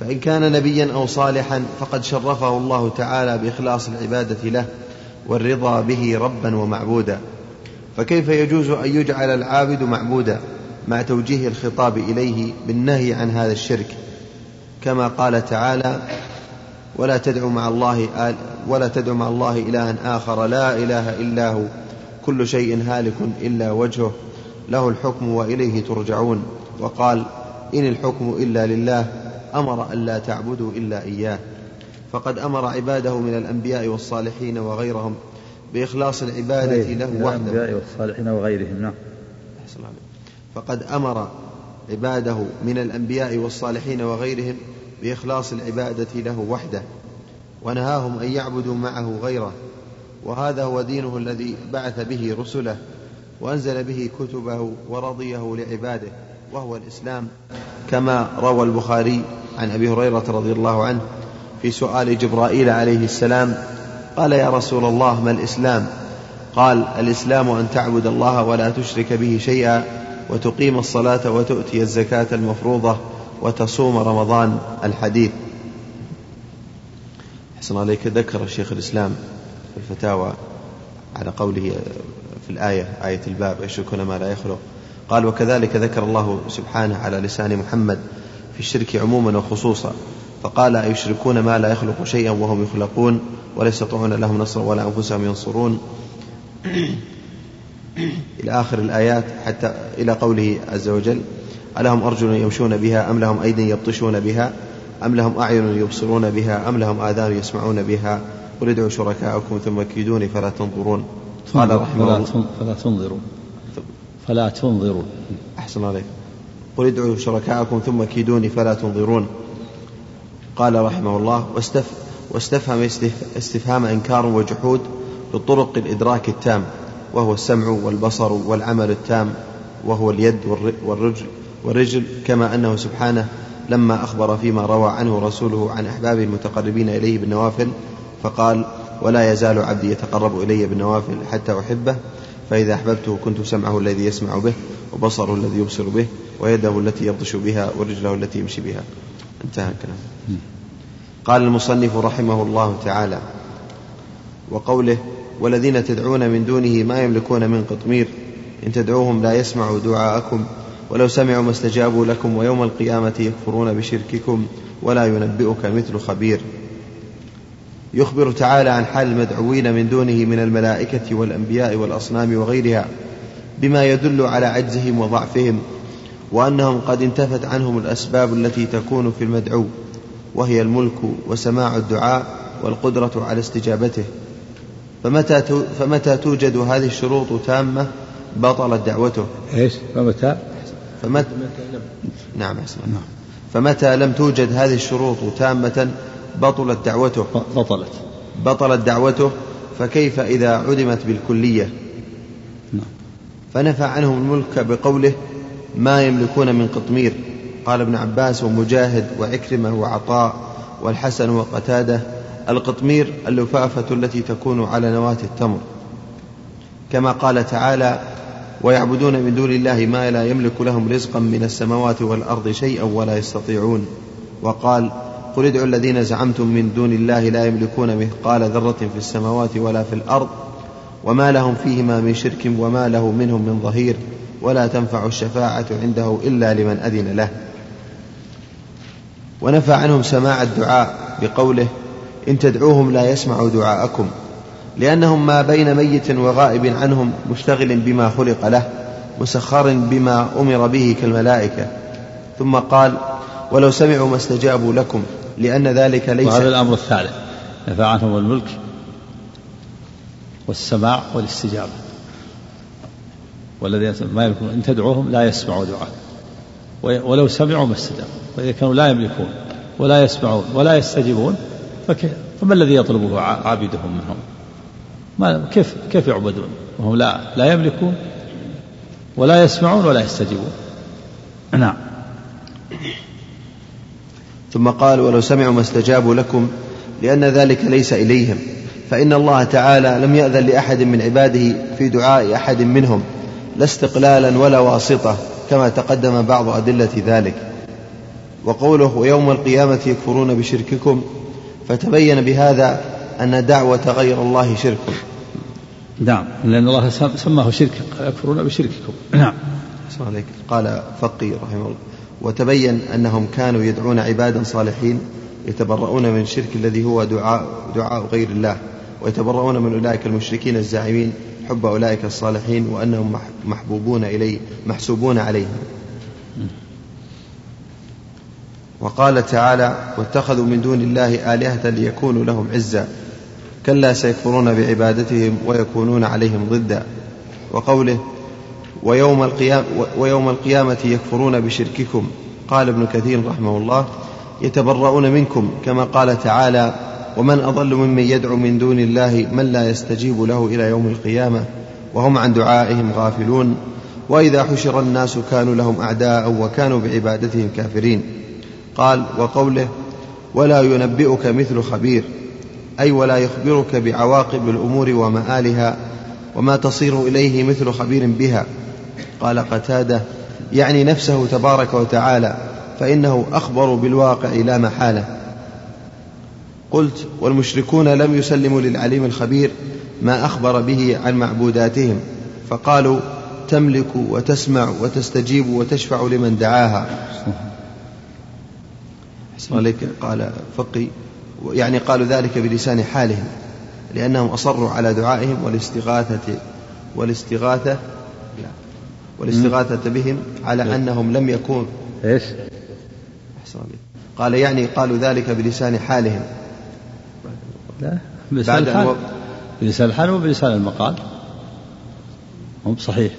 فإن كان نبيا أو صالحا فقد شرفه الله تعالى بإخلاص العبادة له والرضا به ربا ومعبودا. فكيف يجوز أن يجعل العابد معبودا؟ مع توجيه الخطاب إليه بالنهي عن هذا الشرك. كما قال تعالى ولا تدع مع الله ولا تدع مع الله إلها آخر لا إله إلا هو كل شيء هالك إلا وجهه له الحكم وإليه ترجعون. وقال إن الحكم إلا لله أمر أن لا تعبدوا إلا إياه. فقد أمر عباده من الأنبياء والصالحين وغيرهم بإخلاص العبادة له وحده. الأنبياء والصالحين وغيرهم نعم. فقد أمر عباده من الأنبياء والصالحين وغيرهم بإخلاص العبادة له وحده ونهاهم أن يعبدوا معه غيره وهذا هو دينه الذي بعث به رسله وأنزل به كتبه ورضيه لعباده وهو الإسلام. كما روى البخاري عن أبي هريرة رضي الله عنه في سؤال جبرائيل عليه السلام قال يا رسول الله ما الإسلام؟ قال الإسلام أن تعبد الله ولا تشرك به شيئا وتقيم الصلاة وتؤتي الزكاة المفروضة وتصوم رمضان الحديث. أحسن عليك ذكر الشيخ الإسلام في الفتاوى على قوله في الآية آية الباب يشركون ما لا يخلق. قال وكذلك ذكر الله سبحانه على لسان محمد في الشرك عموما وخصوصا فقال أيشركون ما لا يخلق شيئا وهم يخلقون ولا يستطيعون لهم نصرا ولا أنفسهم ينصرون؟ إلى آخر الآيات حتى إلى قوله عز وجل ألهم أرجل يمشون بها أم لهم أيدي يبطشون بها أم لهم أعين يبصرون بها أم لهم آذان يسمعون بها قل ادعوا شركاءكم ثم كيدوني فلا تنظرون. قال رحمه الله. فلا تنظروا. فلا تنظروا. أحسن عليك. قل ادعوا شركاءكم ثم كيدوني فلا تنظرون. قال رحمه الله واستف واستفهم استفهام إنكار وجحود لطرق الإدراك التام. وهو السمع والبصر والعمل التام وهو اليد والرجل والرجل كما أنه سبحانه لما أخبر فيما روى عنه رسوله عن أحبابه المتقربين إليه بالنوافل فقال ولا يزال عبدي يتقرب إلي بالنوافل حتى أحبه فإذا أحببته كنت سمعه الذي يسمع به وبصره الذي يبصر به ويده التي يبطش بها ورجله التي يمشي بها. انتهى الكلام. قال المصنف رحمه الله تعالى وقوله والذين تدعون من دونه ما يملكون من قطمير. إن تدعوهم لا يسمعوا دعاءكم ولو سمعوا ما استجابوا لكم ويوم القيامة يكفرون بشرككم ولا ينبئك مثل خبير. يخبر تعالى عن حال المدعوين من دونه من الملائكة والأنبياء والأصنام وغيرها بما يدل على عجزهم وضعفهم وأنهم قد انتفت عنهم الأسباب التي تكون في المدعو وهي الملك وسماع الدعاء والقدرة على استجابته. فمتى فمتى توجد هذه الشروط تامة؟ بطلت دعوته. إيش؟ فمتى؟ فمتى نعم نعم فمتى لم توجد هذه الشروط تامة؟ بطلت دعوته. بطلت. بطلت دعوته. فكيف إذا عدمت بالكلية؟ نعم. فنفى عنهم الملك بقوله ما يملكون من قطمير. قال ابن عباس ومجاهد وعكرمة وعطاء والحسن وقتادة القطمير اللفافة التي تكون على نواة التمر. كما قال تعالى ويعبدون من دون الله ما لا يملك لهم رزقا من السماوات والأرض شيئا ولا يستطيعون. وقال قل ادعوا الذين زعمتم من دون الله لا يملكون مثقال ذرة في السماوات ولا في الأرض وما لهم فيهما من شرك وما له منهم من ظهير ولا تنفع الشفاعة عنده إلا لمن أذن له. ونفى عنهم سماع الدعاء بقوله إن تدعوهم لا يسمعوا دعاءكم لأنهم ما بين ميت وغائب عنهم مشتغل بما خلق له مسخر بما أمر به كالملائكة. ثم قال ولو سمعوا ما استجابوا لكم لأن ذلك ليس وهذا الأمر الثالث نفى عنهم الملك والسماع والاستجابة. والذين ما يملكون إن تدعوهم لا يسمعوا دعاء. ولو سمعوا ما استجابوا وإذا كانوا لا يملكون ولا يسمعون ولا يستجيبون فما الذي يطلبه عابدهم منهم؟ ما كيف كيف يعبدون؟ وهم لا لا يملكون ولا يسمعون ولا يستجيبون. نعم. ثم قال ولو سمعوا ما استجابوا لكم لأن ذلك ليس إليهم. فإن الله تعالى لم يأذن لأحد من عباده في دعاء أحد منهم لا استقلالا ولا واسطة كما تقدم بعض أدلة ذلك. وقوله ويوم القيامة يكفرون بشرككم فتبين بهذا أن دعوة غير الله شرك. نعم لأن الله سماه شرك يكفرون بشرككم. نعم. قال فقي رحمه الله. وتبين أنهم كانوا يدعون عبادا صالحين يتبرؤون من الشرك الذي هو دعاء دعاء غير الله ويتبرؤون من أولئك المشركين الزاعمين حب أولئك الصالحين وأنهم محبوبون إليه محسوبون عليهم. وقال تعالى واتخذوا من دون الله آلهة ليكونوا لهم عزا كلا سيكفرون بعبادتهم ويكونون عليهم ضدا. وقوله ويوم القيامة, ويوم القيامة يكفرون بشرككم. قال ابن كثير رحمه الله يتبرؤون منكم كما قال تعالى ومن أضل ممن يدعو من دون الله من لا يستجيب له إلى يوم القيامة وهم عن دعائهم غافلون. وإذا حشر الناس كانوا لهم أعداء وكانوا بعبادتهم كافرين. قال وقوله ولا ينبئك مثل خبير أي ولا يخبرك بعواقب الأمور ومآلها وما تصير إليه مثل خبير بها. قال قتادة يعني نفسه تبارك وتعالى فإنه أخبر بالواقع لا محالة. قلت والمشركون لم يسلموا للعليم الخبير ما أخبر به عن معبوداتهم فقالوا تملك وتسمع وتستجيب وتشفع لمن دعاها. عليك قال فقي. يعني قالوا ذلك بلسان حالهم لأنهم أصروا على دعائهم والاستغاثة والاستغاثة والاستغاثة بهم على أنهم لم يكون إيش؟ قال يعني قالوا ذلك بلسان حالهم. لا بلسان الحال و... بلسان الحال وبلسان المقال. هم صحيح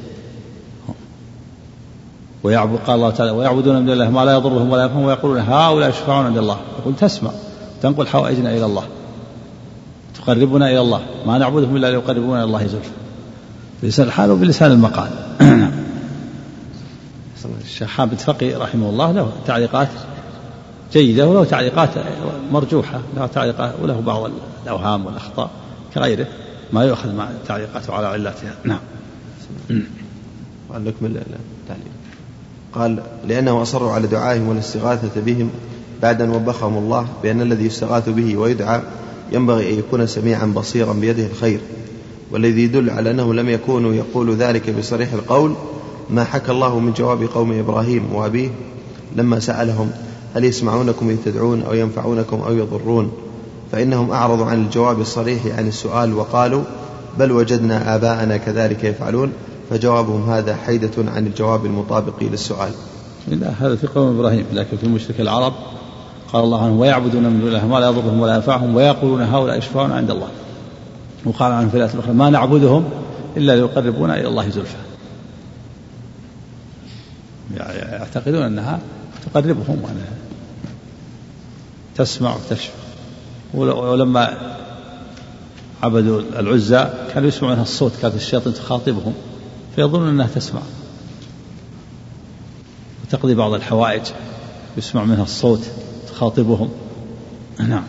ويعبد قال الله تعالى ويعبدون من الله ما لا يضرهم ولا ينفعهم ويقولون هؤلاء يشفعون عند الله. يقول تسمع. تنقل حوائجنا إلى الله. تقربنا إلى الله. ما نعبدهم إلا ليقربونا إلى الله زلفى بلسان الحال وبلسان المقال. الشيخ حامد فقي رحمه الله له تعليقات جيدة وله تعليقات مرجوحة. له تعليقات وله بعض الأوهام والأخطاء كغيره. ما يؤخذ مع تعليقاته على علاتها نعم. نكمل التعليق. قال لأنهم أصروا على دعائهم والاستغاثة بهم بعد أن وبخهم الله بأن الذي يستغاث به ويدعى ينبغي أن يكون سميعا بصيرا بيده الخير. والذي يدل على أنهم لم يكونوا يقول ذلك بصريح القول ما حكى الله من جواب قوم إبراهيم وأبيه لما سألهم هل يسمعونكم إذ تدعون أو ينفعونكم أو يضرون؟ فإنهم أعرضوا عن الجواب الصريح عن السؤال وقالوا بل وجدنا آباءنا كذلك يفعلون. فجوابهم هذا حيدة عن الجواب المطابق للسؤال. لا هذا في قوم إبراهيم لكن في مشرك العرب قال الله عنهم ويعبدون من دون الله ما لا يضرهم ولا ينفعهم ويقولون هؤلاء يشفعون عند الله. وقال عنهم في الآية الأخرى ما نعبدهم إلا ليقربونا إلى الله زلفى. يعتقدون أنها تقربهم وأنها تسمع وتشفع. ولما عبدوا العزى كانوا يسمعون الصوت كانت الشياطين تخاطبهم. فيظنون أنها تسمع. وتقضي بعض الحوائج يسمع منها الصوت تخاطبهم. نعم.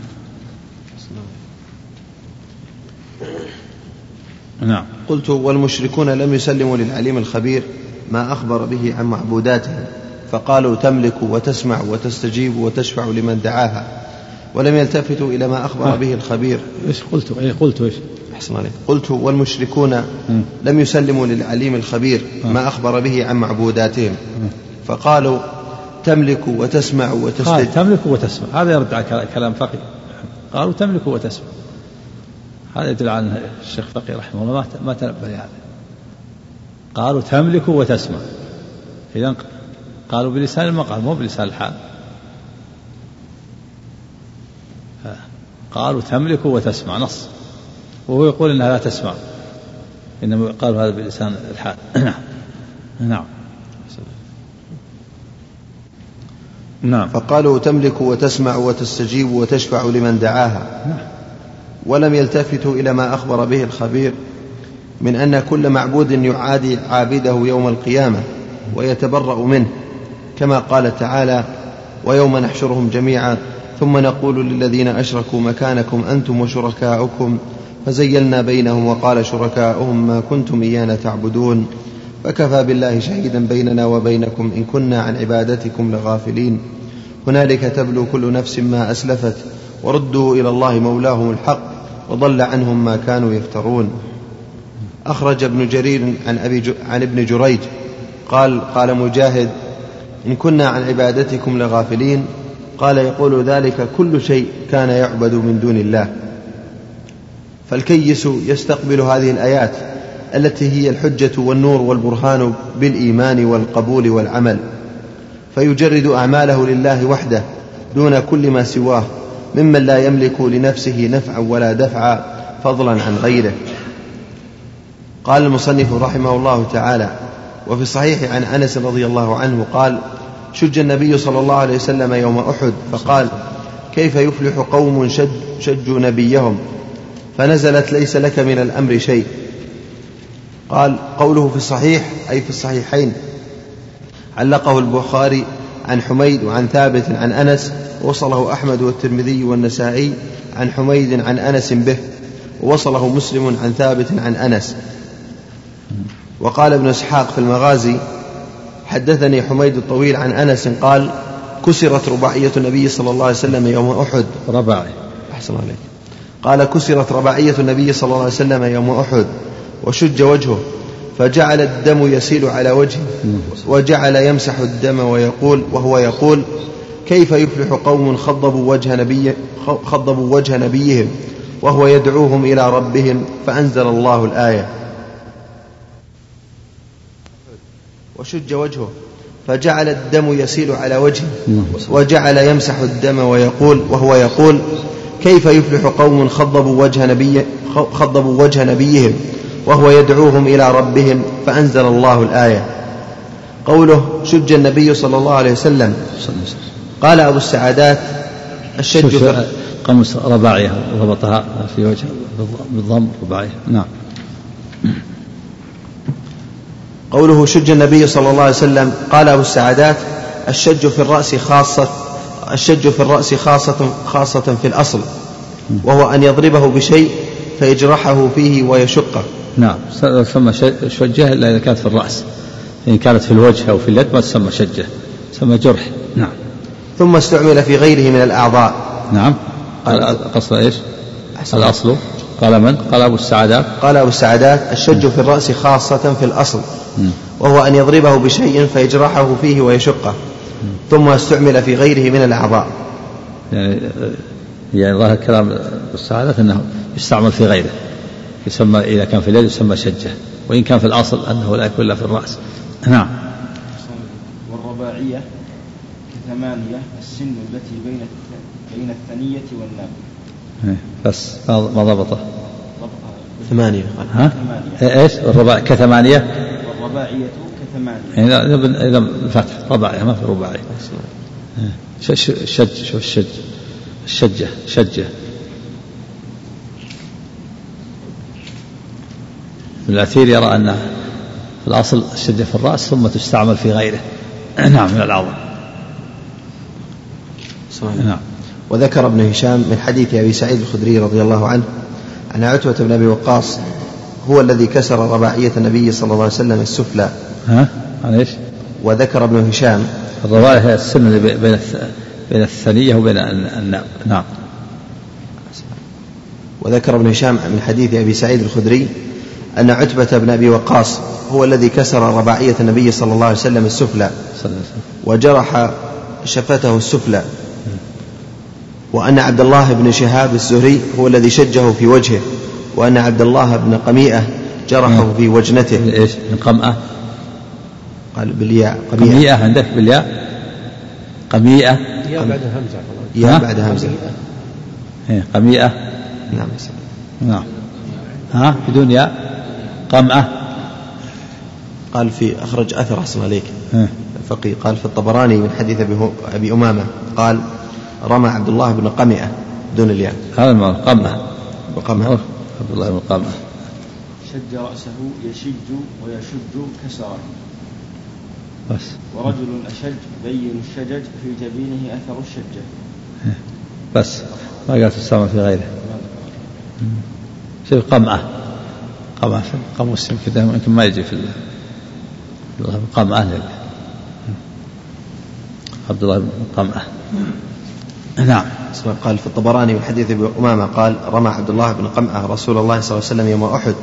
نعم. قلت والمشركون لم يسلموا للعليم الخبير ما أخبر به عن معبوداتهم فقالوا تملك وتسمع وتستجيب وتشفع لمن دعاها ولم يلتفتوا إلى ما أخبر به الخبير. إيش قلت؟ إيه قلت إيش؟ أحسن عليك. قلت والمشركون لم يسلموا للعليم الخبير ما أخبر به عن معبوداتهم. فقالوا تملك وتسمع وتستجيب تملك وتسمع. هذا يرد على كلام فقيه. قالوا تملك وتسمع. هذا يدل على الشيخ فقيه رحمه الله ما تنبه لهذا. قالوا تملك وتسمع. إذا قالوا بلسان المقال مو بلسان الحال. قالوا تملك وتسمع. نص. وهو يقول إنها لا تسمع. إنما قالوا هذا بلسان الحال نعم. نعم. نعم. فقالوا تملك وتسمع وتستجيب وتشفع لمن دعاها. نعم. ولم يلتفتوا إلى ما أخبر به الخبير من أن كل معبود يعادي عابده يوم القيامة ويتبرأ منه كما قال تعالى ويوم نحشرهم جميعا ثم نقول للذين أشركوا مكانكم أنتم وشركاؤكم فزيلنا بينهم وقال شركاؤهم ما كنتم إيانا تعبدون فكفى بالله شهيدا بيننا وبينكم إن كنا عن عبادتكم لغافلين. هنالك تبلو كل نفس ما أسلفت وردوا إلى الله مولاهم الحق وضل عنهم ما كانوا يفترون. أخرج ابن جرير عن, أبي ج... عن ابن جريج قال قال مجاهد إن كنا عن عبادتكم لغافلين قال يقول ذلك كل شيء كان يعبد من دون الله. فالكيس يستقبل هذه الآيات التي هي الحجة والنور والبرهان بالإيمان والقبول والعمل فيجرد أعماله لله وحده دون كل ما سواه ممن لا يملك لنفسه نفعا ولا دفعا فضلا عن غيره. قال المصنف رحمه الله تعالى وفي الصحيح عن أنس رضي الله عنه قال شج النبي صلى الله عليه وسلم يوم أحد فقال كيف يفلح قوم شج شجوا نبيهم؟ فنزلت ليس لك من الأمر شيء. قال قوله في الصحيح أي في الصحيحين. علقه البخاري عن حميد وعن ثابت عن أنس وصله أحمد والترمذي والنسائي عن حميد عن أنس به ووصله مسلم عن ثابت عن أنس. وقال ابن إسحاق في المغازي حدثني حميد الطويل عن أنس قال كسرت رباعية النبي صلى الله عليه وسلم يوم أحد. رباعي. أحسن عليك. قال كسرت رباعية النبي صلى الله عليه وسلم يوم أحد وشج وجهه فجعل الدم يسيل على وجهه وجعل يمسح الدم ويقول وهو يقول كيف يفلح قوم خضبوا وجه نبي خضبوا وجه نبيهم وهو يدعوهم إلى ربهم فأنزل الله الآية وشج وجهه فجعل الدم يسيل على وجهه وجعل يمسح الدم ويقول وهو يقول كيف يفلح قوم خضبوا وجه نبي خضبوا وجه نبيهم وهو يدعوهم إلى ربهم فأنزل الله الآية. قوله شج النبي صلى الله عليه وسلم. قال أبو السعادات الشج قمص رباعية ضبطها في وجه بالضم رباعية. نعم. قوله شج النبي صلى الله عليه وسلم. قال أبو السعادات الشج في الرأس خاصة. الشج في الرأس خاصة خاصة في الأصل وهو أن يضربه بشيء فيجرحه فيه ويشقه. نعم ثم شجة إلا إذا كانت في الرأس. إن كانت في الوجه أو في اليد ما تسمى شجة تسمى جرح. نعم. ثم استعمل في غيره من الأعضاء. نعم. قصد إيش؟ الأصل. قال من؟ قال أبو السعادات قال أبو السعادات الشج في الرأس خاصة في الأصل وهو أن يضربه بشيء فيجرحه فيه ويشقه. ثم استعمل في غيره من الأعضاء. يعني يعني ظاهر كلام السعادة أنه يستعمل في غيره. يسمى إذا كان في اليد يسمى شجة وإن كان في الأصل أنه لا يكون إلا في الرأس. نعم. والرباعية كثمانية السن التي بين بين الثنية والناب إيه، بس ما ضبطه. ثمانية. ها؟ ثمانية. إيش؟ الرباع كثمانية؟ والرباعية كثمانية إذا إذا الفتح رباعية ما في رباعية. شج شوف الشج الشجة شجة الأثير يرى أن في الأصل الشجة في الرأس ثم تستعمل في غيره. نعم من العظم نعم. وذكر ابن هشام من حديث أبي سعيد الخدري رضي الله عنه أن عتبة بن أبي وقاص هو الذي كسر رباعية النبي صلى الله عليه وسلم السفلى. ها؟ عن إيش؟ وذكر ابن هشام. الرباعية هي السن اللي بين بين الثنية وبين الناب نعم. وذكر ابن هشام من حديث أبي سعيد الخدري أن عتبة بن أبي وقاص هو الذي كسر رباعية النبي صلى الله عليه وسلم السفلى وجرح شفتة السفلى. وأن عبد الله بن شهاب الزهري هو الذي شجه في وجهه وأن عبد الله بن قميئة جرحه في وجنته. إيش؟ من قمأة قال بالياء قميئة, قميئة عندك بالياء. قميئة. ياء بعد همزة ياء بعد همزة. إيه، قميئة. نعم نعم. ها بدون ياء. قمعة. قال في أخرج أثر أحسن عليك. إيه. الفقيه قال في الطبراني من حديث أبي, أمامة. قال رمى عبد الله بن قمئة دون الياء. هذا المعنى قمعة. وقمعة عبد الله بن قمعة. شج رأسه يشج ويشج كسرا. بس. ورجل أشج بين الشجج في جبينه أثر الشجة. إيه. بس. ما قال تستعمل في غيره. شوف قمعة. قمعة في القاموس يمكن يمكن ما يجي في قمعة عبد الله بن قمعة. نعم. قال في الطبراني من حديث ابي أمامة قال رمى عبد الله بن قمعة رسول الله صلى الله عليه وسلم يوم أحد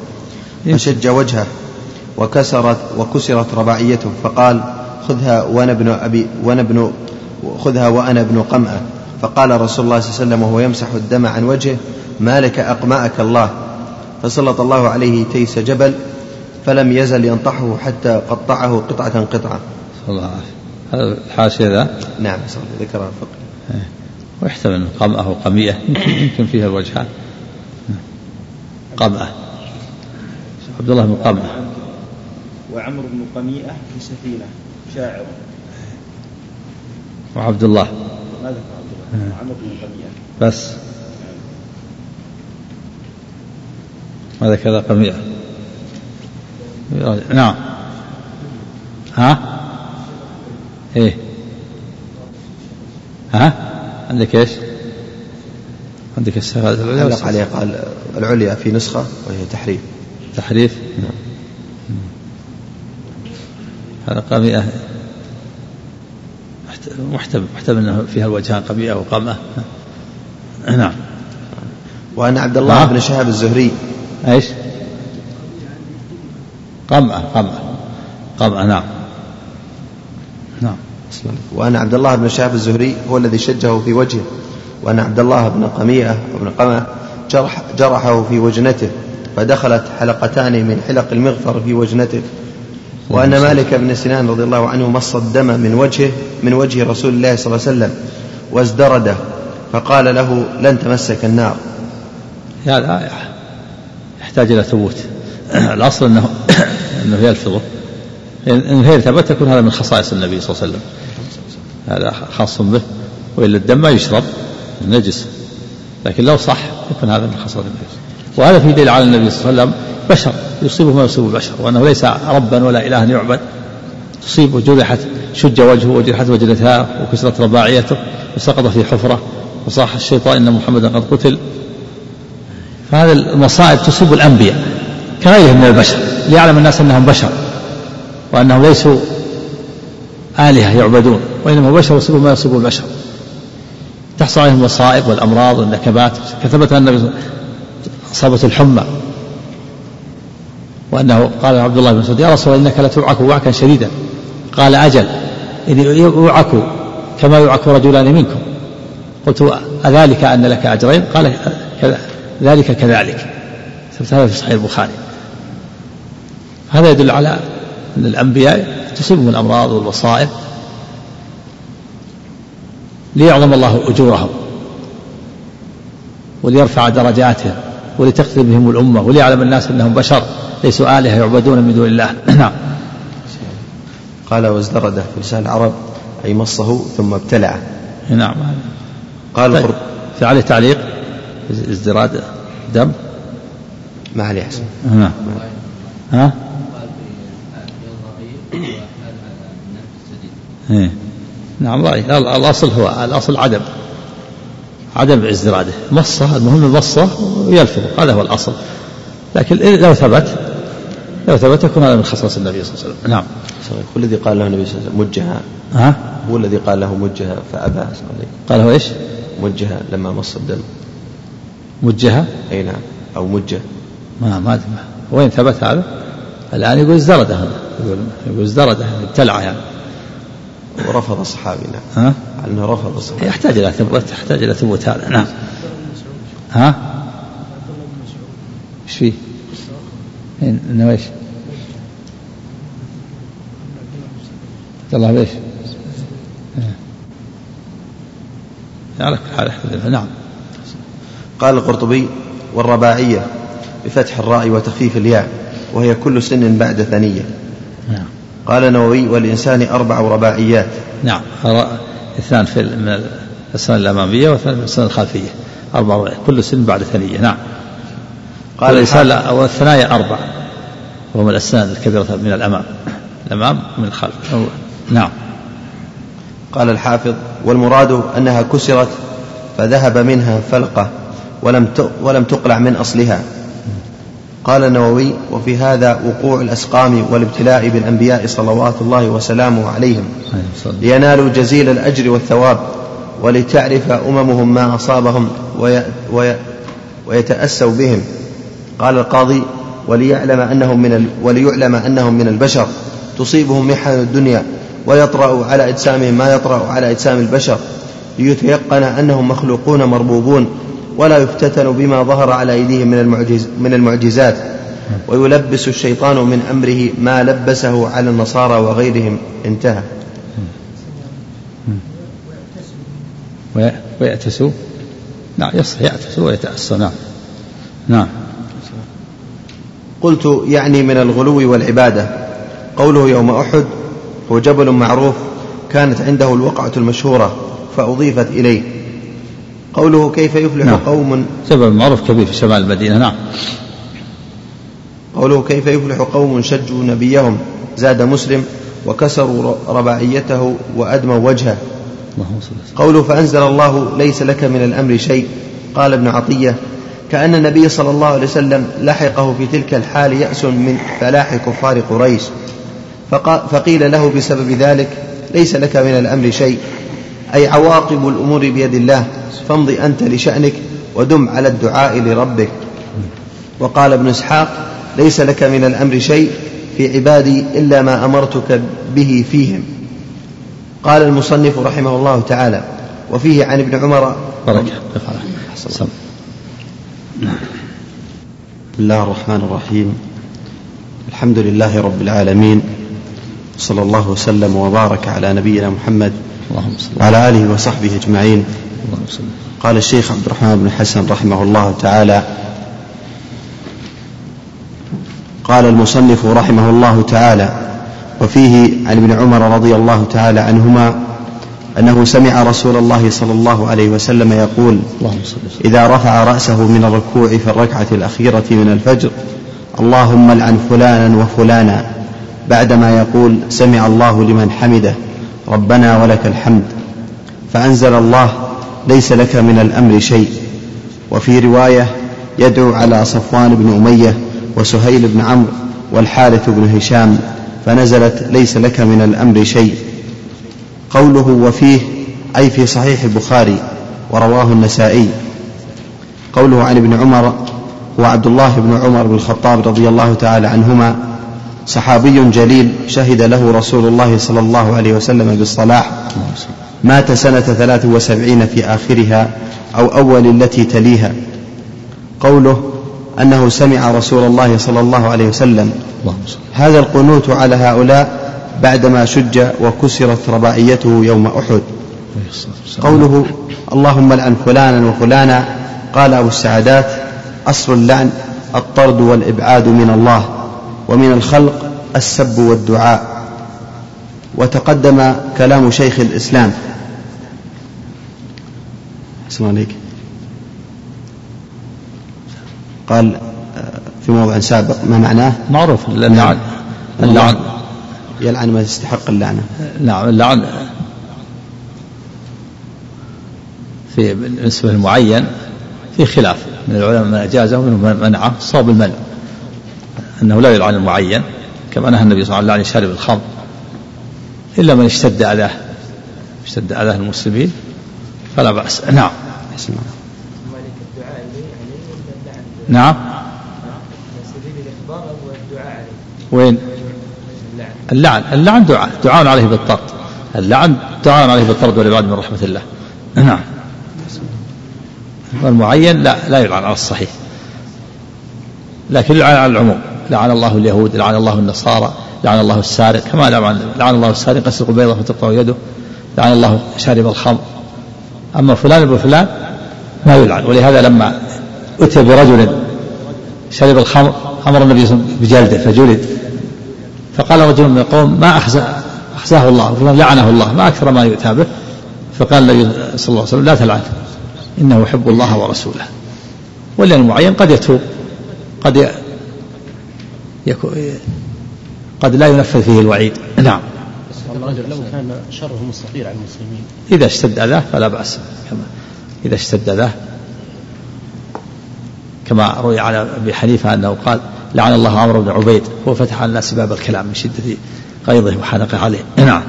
فشج وجهه. وكسرت وكسرت رباعيته فقال خذها وأنا ابن أبي وأنا ابن خذها وأنا ابن قمعه فقال رسول الله صلى الله عليه وسلم وهو يمسح الدم عن وجهه ما لك أقمأك الله؟ فسلط الله عليه تيس جبل فلم يزل ينطحه حتى قطعه قطعة قطعة. صلى الله عليه هذا الحاشية ذا؟ نعم ذكر الفقه إيه. ويحتمل قمأة وقمية يمكن فيها الوجهان قمأة. عبد الله بن قمأة. وعمرو بن قميئة في سفينة شاعر. وعبد الله ما ذكر عبد الله عمرو بن قميئة. بس. هذا كذا قميع نعم. ها؟ إيه. ها؟ عندك إيش؟ عندك الشهادة العليا. عليه قال العليا في نسخة وهي تحريف. تحريف؟ هذا محتمل محتمل إنه فيها الوجهان قميئة وقمة. نعم. وأن عبد الله نعم. بن شهاب الزهري. إيش؟ قمأة قمأة قمأة نعم. نعم. وأن عبد الله بن شهاب الزهري هو الذي شجه في وجهه. وأن عبد الله بن قميئة وابن قمة جرح جرحه في وجنته فدخلت حلقتان من حلق المغفر في وجنته. وأن مالك بن سنان رضي الله عنه مص الدم من وجهه من وجه رسول الله صلى الله عليه وسلم وازدرده فقال له لن تمسك النار. هذا يحتاج إلى ثبوت. الأصل أنه أنه يلفظه. إن غير ثبت يكون هذا من خصائص النبي صلى الله عليه وسلم. هذا خاص به. وإلا الدم ما يشرب نجس. لكن لو صح يكون هذا من خصائص النبي وهذا في دليل على النبي صلى الله عليه وسلم بشر يصيبه ما يصيب البشر وأنه ليس ربا ولا إلها يعبد. تصيبه جرحت شج وجهه وجرحت وجنتاه وكسرت رباعيته وسقط في حفرة وصاح الشيطان إن محمدا قد قتل. فهذه المصائب تصيب الأنبياء كغيرهم من البشر ليعلم الناس أنهم بشر وأنهم ليسوا آلهة يعبدون وإنما بشر يصيب ما يصيب البشر تحصل عليهم المصائب والأمراض والنكبات. كثبت أن النبي أصابته الحمى. وأنه قال عبد الله بن مسعود يا رسول الله إنك لتوعك وعكا شديدا. قال أجل إني يوعك كما يوعك رجلان منكم. قلت أذلك أن لك أجرين؟ قال كذا ذلك كذلك. ثبت هذا في صحيح البخاري. هذا يدل على أن الأنبياء تصيبهم الأمراض والمصائب ليعظم الله أجورهم وليرفع درجاتهم. ولتقتل بهم الأمة وليعلم الناس أنهم بشر ليسوا آلهة يعبدون من دون الله. نعم. قال وازدرده في لسان العرب أي مصه ثم ابتلعه نعم. قال طيب. في عليه تعليق؟ ازدراد دم؟ ما عليه حسن. نعم. ها؟ إيه. نعم ال- الأصل هو الأصل عدم. عدم ازدراده. مصة المهم المصة ويلفظ هذا هو الأصل. لكن لو ثبت لو ثبت يكون هذا من خصائص النبي صلى الله عليه وسلم. نعم. هو الذي قال له النبي صلى الله عليه وسلم مجها ها؟ هو الذي قال له مجها عليك قال هو إيش؟ مجها لما مص الدم. مجهة أي نعم. أو مجه ما ما وين ثبت هذا؟ الآن يقول ازدرده هذا. يقول يقول ازدرده يعني ابتلع يعني. ورفض الصحابي نعم ها؟ أنه رفض الصحابي يحتاج إلى ثبوت يحتاج إلى ثبوت هذا. نعم. ها؟ إيش فيه؟ إن- إنه إيش؟ عبد الله بايش؟ إيه. على كل حال يحتاج نعم. قال القرطبي والرباعية بفتح الراء وتخفيف الياء وهي كل سن بعد ثنية. نعم. قال النووي والإنسان أربع رباعيات. نعم اثنان في من السنة الأمامية واثنان من السنة الخلفية. أربع رباعيات. كل سن بعد ثنية. نعم. قال الإنسان الحافظ- أو الثنايا أربع. وهم الأسنان الكبيرة من الأمام. الأمام من الخلف. نعم. قال الحافظ والمراد أنها كسرت فذهب منها فلقة ولم ولم تقلع من أصلها. قال النووي وفي هذا وقوع الأسقام والابتلاء بالأنبياء صلوات الله وسلامه عليهم. لينالوا جزيل الأجر والثواب ولتعرف أممهم ما أصابهم وي وي ويتأسوا بهم. قال القاضي وليعلم أنهم من وليعلم أنهم من البشر. تصيبهم محن الدنيا ويطرأ على أجسامهم ما يطرأ على أجسام البشر. ليتيقن أنهم مخلوقون مربوبون ولا يفتتن بما ظهر على أيديهم من المعجز من المعجزات. ويلبس الشيطان من أمره ما لبسه على النصارى وغيرهم. انتهى. وي- ويأتسوا نعم يصح يأتسوا ويتأسوا نعم. نعم. قلت يعني من الغلو والعبادة. قوله يوم أحد هو جبل معروف كانت عنده الوقعة المشهورة فأضيفت إليه. قوله كيف يفلح نعم. قوم؟ جبل معروف كبير في شمال المدينة نعم. قوله كيف يفلح قوم شجوا نبيهم زاد مسلم وكسروا رباعيته وأدموا وجهه. قوله فأنزل الله ليس لك من الأمر شيء. قال ابن عطية كأن النبي صلى الله عليه وسلم لحقه في تلك الحال يأس من فلاح كفار قريش فقيل له بسبب ذلك ليس لك من الأمر شيء. أي عواقب الأمور بيد الله. فامض أنت لشأنك ودم على الدعاء لربك. وقال ابن إسحاق ليس لك من الأمر شيء في عبادي إلا ما أمرتك به فيهم. قال المصنف رحمه الله تعالى وفيه عن ابن عمر بركة. بسم الله الرحمن الرحيم. الحمد لله رب العالمين. صلى الله وسلم وبارك على نبينا محمد اللهم صل وعلى آله وصحبه أجمعين. اللهم صل قال الشيخ عبد الرحمن بن حسن رحمه الله تعالى قال المصنف رحمه الله تعالى وفيه عن ابن عمر رضي الله تعالى عنهما أنه سمع رسول الله صلى الله عليه وسلم يقول اللهم صل وسلم. إذا رفع رأسه من الركوع في الركعة الأخيرة من الفجر اللهم العن فلانا وفلانا بعدما يقول سمع الله لمن حمده ربنا ولك الحمد فأنزل الله ليس لك من الأمر شيء. وفي رواية يدعو على صفوان بن أمية وسهيل بن عمرو والحارث بن هشام فنزلت ليس لك من الأمر شيء. قوله وفيه أي في صحيح البخاري ورواه النسائي. قوله عن ابن عمر هو عبد الله بن عمر بن الخطاب رضي الله تعالى عنهما صحابي جليل شهد له رسول الله صلى الله عليه وسلم بالصلاح. مات سنة ثلاث وسبعين في آخرها أو أول التي تليها. قوله أنه سمع رسول الله صلى الله عليه وسلم. هذا القنوت على هؤلاء بعدما شج وكسرت رباعيته يوم أحد. قوله اللهم لعن فلانا وفلانا. قال أبو السعادات أصل اللعن الطرد والإبعاد من الله. ومن الخلق السب والدعاء. وتقدم كلام شيخ الإسلام. اسمع عليك قال آه، في موضع سابق ما معناه؟ معروف اللعن. اللعن. يلعن ما يستحق اللعنة. نعم اللعن. في بالنسبة للمعين في خلاف. من العلماء من أجازه ومنهم من منعه صواب المنع. أنه لا يلعن المعين كما نهى النبي صلى الله عليه وسلم عن شارب الخمر. إلا من اشتد أذاه اشتد أذاه المسلمين فلا بأس. نعم. نعم. وين؟ اللعن. اللعن دعاء دعاء عليه بالطرد. اللعن دعاء عليه بالطرد والعباد من رحمة الله. نعم. والمعين لا لا يلعن على الصحيح. لكن يلعن على العموم. لعن الله اليهود لعن الله النصارى لعن الله السارق كما لعن لعن الله السارق يسرق بيضة فتقطع يده لعن الله شارب الخمر. أما فلان ابن فلان ما يلعن ولهذا لما أتي برجل شرب الخمر أمر النبي صلى الله عليه وسلم بجلده فجلد. فقال رجل من القوم ما أخزى أخزاه الله لعنه الله ما أكثر ما يؤتى به. فقال النبي صلى الله عليه وسلم لا تلعنه إنه يحب الله ورسوله. ولأن المعين قد يتوب قد. قد لا ينفذ فيه الوعيد. نعم. الرجل لو كان شره مستطير على المسلمين. إذا اشتد أذاه فلا بأس. كما إذا اشتد أذاه كما روي عن أبي حنيفة أنه قال لعن الله عمرو بن عبيد. هو فتح على الناس باب الكلام من شدة غيظه وحنقه عليه. نعم.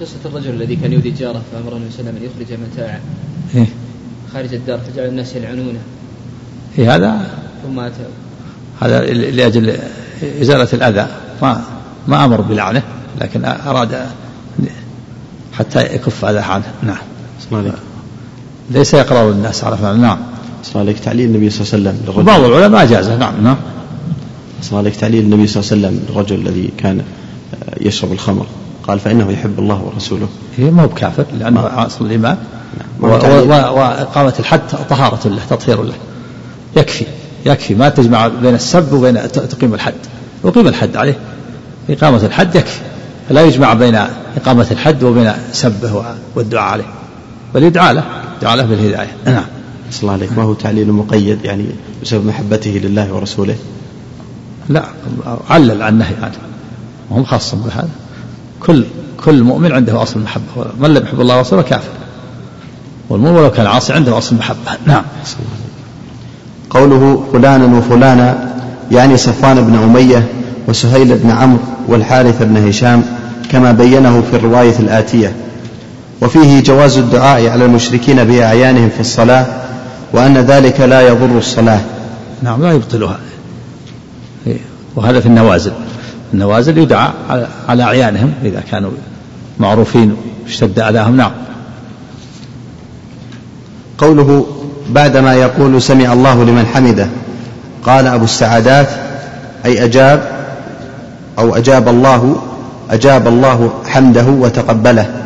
قصة الرجل الذي كان يودي جاره فأمر النبي صلى الله عليه وسلم أن يخرج متاعه إيه؟ خارج الدار فجعل الناس يلعنونه. إيه هذا ثم أتى. هذا لأجل إزالة الأذى. ما ما أمر بلعنه لكن أراد حتى يكف أذاه عنه نعم. ليس يقرأ الناس على فعل نعم. اسمع عليك تعليل النبي صلى الله عليه وسلم بعض العلماء أجازه نعم نعم. اسمع عليك تعليل النبي صلى الله عليه وسلم للرجل الذي كان آه، يشرب الخمر. قال فإنه يحب الله ورسوله. هي ما هو بكافر لأنه أصل الإيمان. وإقامة الحد طهارة له تطهير له. يكفي. يكفي. ما تجمع بين السب وبين تقيم الحد. أقيم الحد عليه. إقامة الحد يكفي. فلا يجمع بين إقامة الحد وبين سبه والدعاء عليه. بل يدعى له. يدعى له بالهداية. نعم. صلى الله عليك. ما هو تعليل مقيد؟ يعني بسبب محبته لله ورسوله؟ لا. علل عن النهي عنه وهم خاص بهذا. كل كل مؤمن عنده أصل المحبة من لم يحب الله ورسوله كافر. والمؤمن ولو كان عاصي عنده أصل المحبة نعم. قوله فلانا وفلانا يعني صفوان بن أمية وسهيل بن عمرو والحارث بن هشام كما بينه في الرواية الآتية. وفيه جواز الدعاء على المشركين بأعيانهم في الصلاة وأن ذلك لا يضر الصلاة. نعم لا يبطلها. وهذا في النوازل. النوازل يدعى على أعيانهم إذا كانوا معروفين اشتد أذاهم. نعم. قوله بعدما يقول سمع الله لمن حمده. قال أبو السعادات أي أجاب أو أجاب الله أجاب الله حمده وتقبله.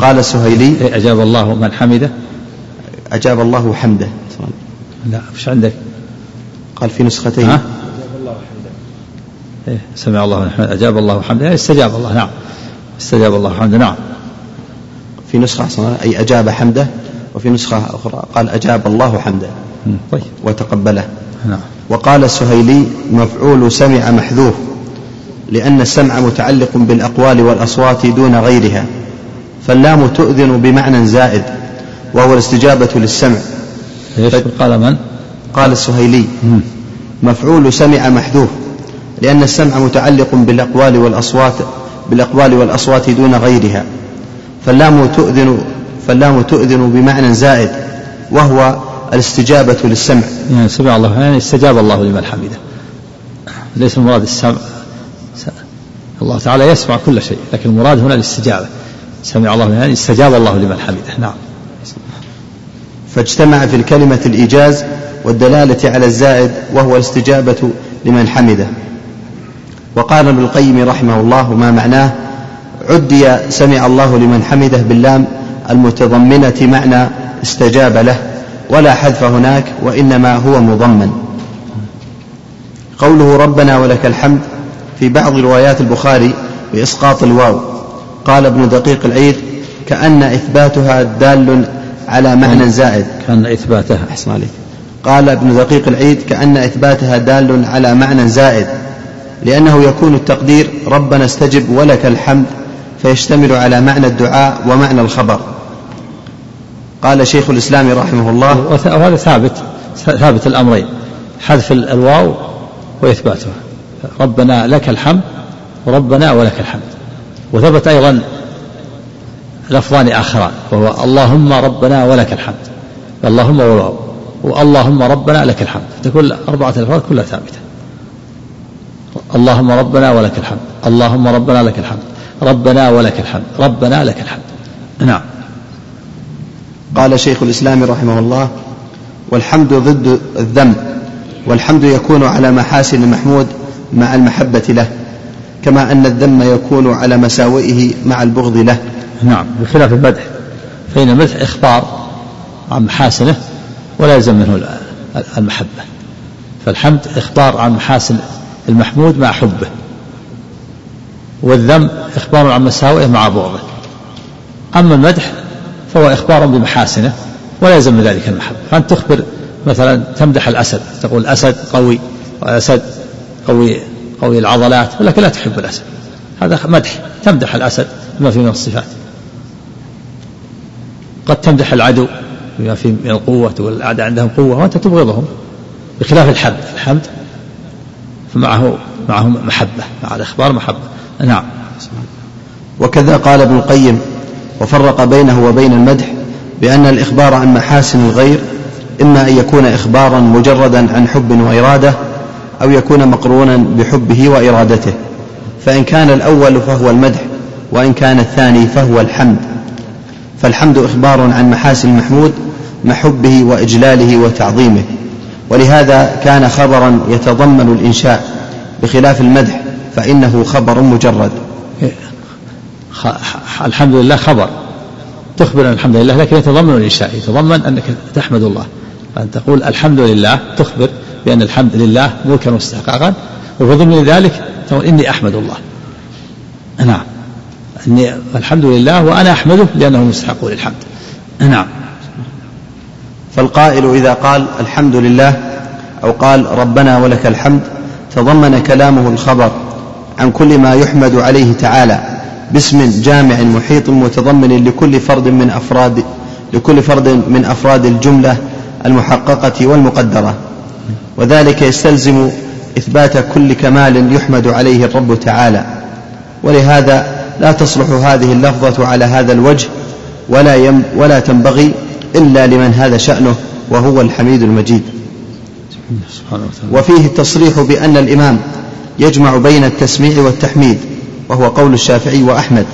قال السهيلي إيه، أجاب الله من حمده؟ أجاب الله حمده. لا إيش عندك؟ قال في نسختين. ها؟ أجاب الله حمده إيه سمع الله حمده أجاب الله حمده استجاب الله نعم. استجاب الله حمده نعم. في نسخة أي أجاب حمده. وفي نسخة أخرى قال أجاب الله حمده طيب. وتقبله. نعم. وقال السهيلي مفعول سمع محذوف لأن السمع متعلق بالأقوال والأصوات دون غيرها فاللام تؤذن بمعنى زائد وهو الاستجابة للسمع. قال من؟ قال السهيلي مفعول سمع محذوف لأن السمع متعلق بالأقوال والأصوات بالأقوال والأصوات دون غيرها فاللام تؤذن فاللام تؤذن بمعنى زائد وهو الاستجابة للسمع. يعني سمع الله. يعني استجاب الله لمن حمده. ليس المراد السمع. الله تعالى يسمع كل شيء لكن المراد هنا الاستجابة. سمع الله يعني استجاب الله لمن حمده. نعم. فاجتمع في الكلمة الإيجاز والدلالة على الزائد وهو الاستجابة لمن حمده. وقال ابن القيم رحمه الله ما معناه؟ عدي سمع الله لمن حمده باللام المتضمنة معنى استجاب له ولا حذف هناك وإنما هو مضمن. قوله ربنا ولك الحمد في بعض روايات البخاري بإسقاط الواو. قال ابن دقيق العيد كأن إثباتها دال على معنى زائد. كأن إثباتها. أحسن عليك. قال ابن دقيق العيد كأن إثباتها دال على معنى زائد لأنه يكون التقدير ربنا استجب ولك الحمد فيشتمل على معنى الدعاء ومعنى الخبر. قال شيخ الإسلام رحمه الله. وهذا ثابت ثابت الأمرين. حذف الواو وإثباتها ربنا لك الحمد وربنا ولك الحمد. وثبت أيضا لفظان آخران وهو اللهم ربنا ولك الحمد اللهم والواو واللهم ربنا لك الحمد. تكون أربعة ألفاظ كلها ثابتة. اللهم ربنا ولك الحمد اللهم ربنا لك الحمد ربنا ولك الحمد ربنا لك الحمد. نعم. قال شيخ الإسلام رحمه الله والحمد ضد الذم والحمد يكون على محاسن المحمود مع المحبة له كما أن الذم يكون على مساوئه مع البغض له. نعم بخلاف المدح فإن المدح إخبار عن محاسنه ولا يلزم منه المحبة. فالحمد إخبار عن محاسن المحمود مع حبه والذم إخبار عن مساوئه مع بغضه. أما المدح فهو إخبار بمحاسنة ولا يلزم من ذلك المحبة فأنت تخبر مثلا تمدح الأسد تقول الأسد قوي الأسد قوي قوي العضلات ولكن لا تحب الأسد. هذا مدح. تمدح الأسد بما فيه من الصفات. قد تمدح العدو بما فيه من القوة تقول الأعداء عندهم قوة وأنت تبغضهم بخلاف الحمد. الحمد فمعه معه محبة مع الإخبار محبة. نعم. وكذا قال ابن القيم وفرق بينه وبين المدح بأن الإخبار عن محاسن الغير إما أن يكون إخبارا مجردا عن حب وإرادة أو يكون مقرونا بحبه وإرادته فإن كان الأول فهو المدح وإن كان الثاني فهو الحمد. فالحمد إخبار عن محاسن المحمود مع حبه وإجلاله وتعظيمه ولهذا كان خبرا يتضمن الإنشاء بخلاف المدح فإنه خبر مجرد. الحمد لله خبر. تخبر الحمد لله لكن يتضمن الإنشاء. يتضمن أنك تحمد الله. أن تقول الحمد لله تخبر بأن الحمد لله ملكا واستحقاقا وفي ضمن ذلك تقول إني أحمد الله. نعم. إني الحمد لله وأنا أحمده لأنه مستحق للحمد. نعم. فالقائل إذا قال الحمد لله أو قال ربنا ولك الحمد تضمن كلامه الخبر عن كل ما يحمد عليه تعالى. باسم جامع محيط متضمن لكل فرد من أفراد لكل فرد من أفراد الجملة المحققة والمقدرة. وذلك يستلزم إثبات كل كمال يحمد عليه الرب تعالى. ولهذا لا تصلح هذه اللفظة على هذا الوجه ولا, يم ولا تنبغي إلا لمن هذا شأنه وهو الحميد المجيد. وفيه التصريح بأن الإمام يجمع بين التسميع والتحميد. وهو قول الشافعي وأحمد.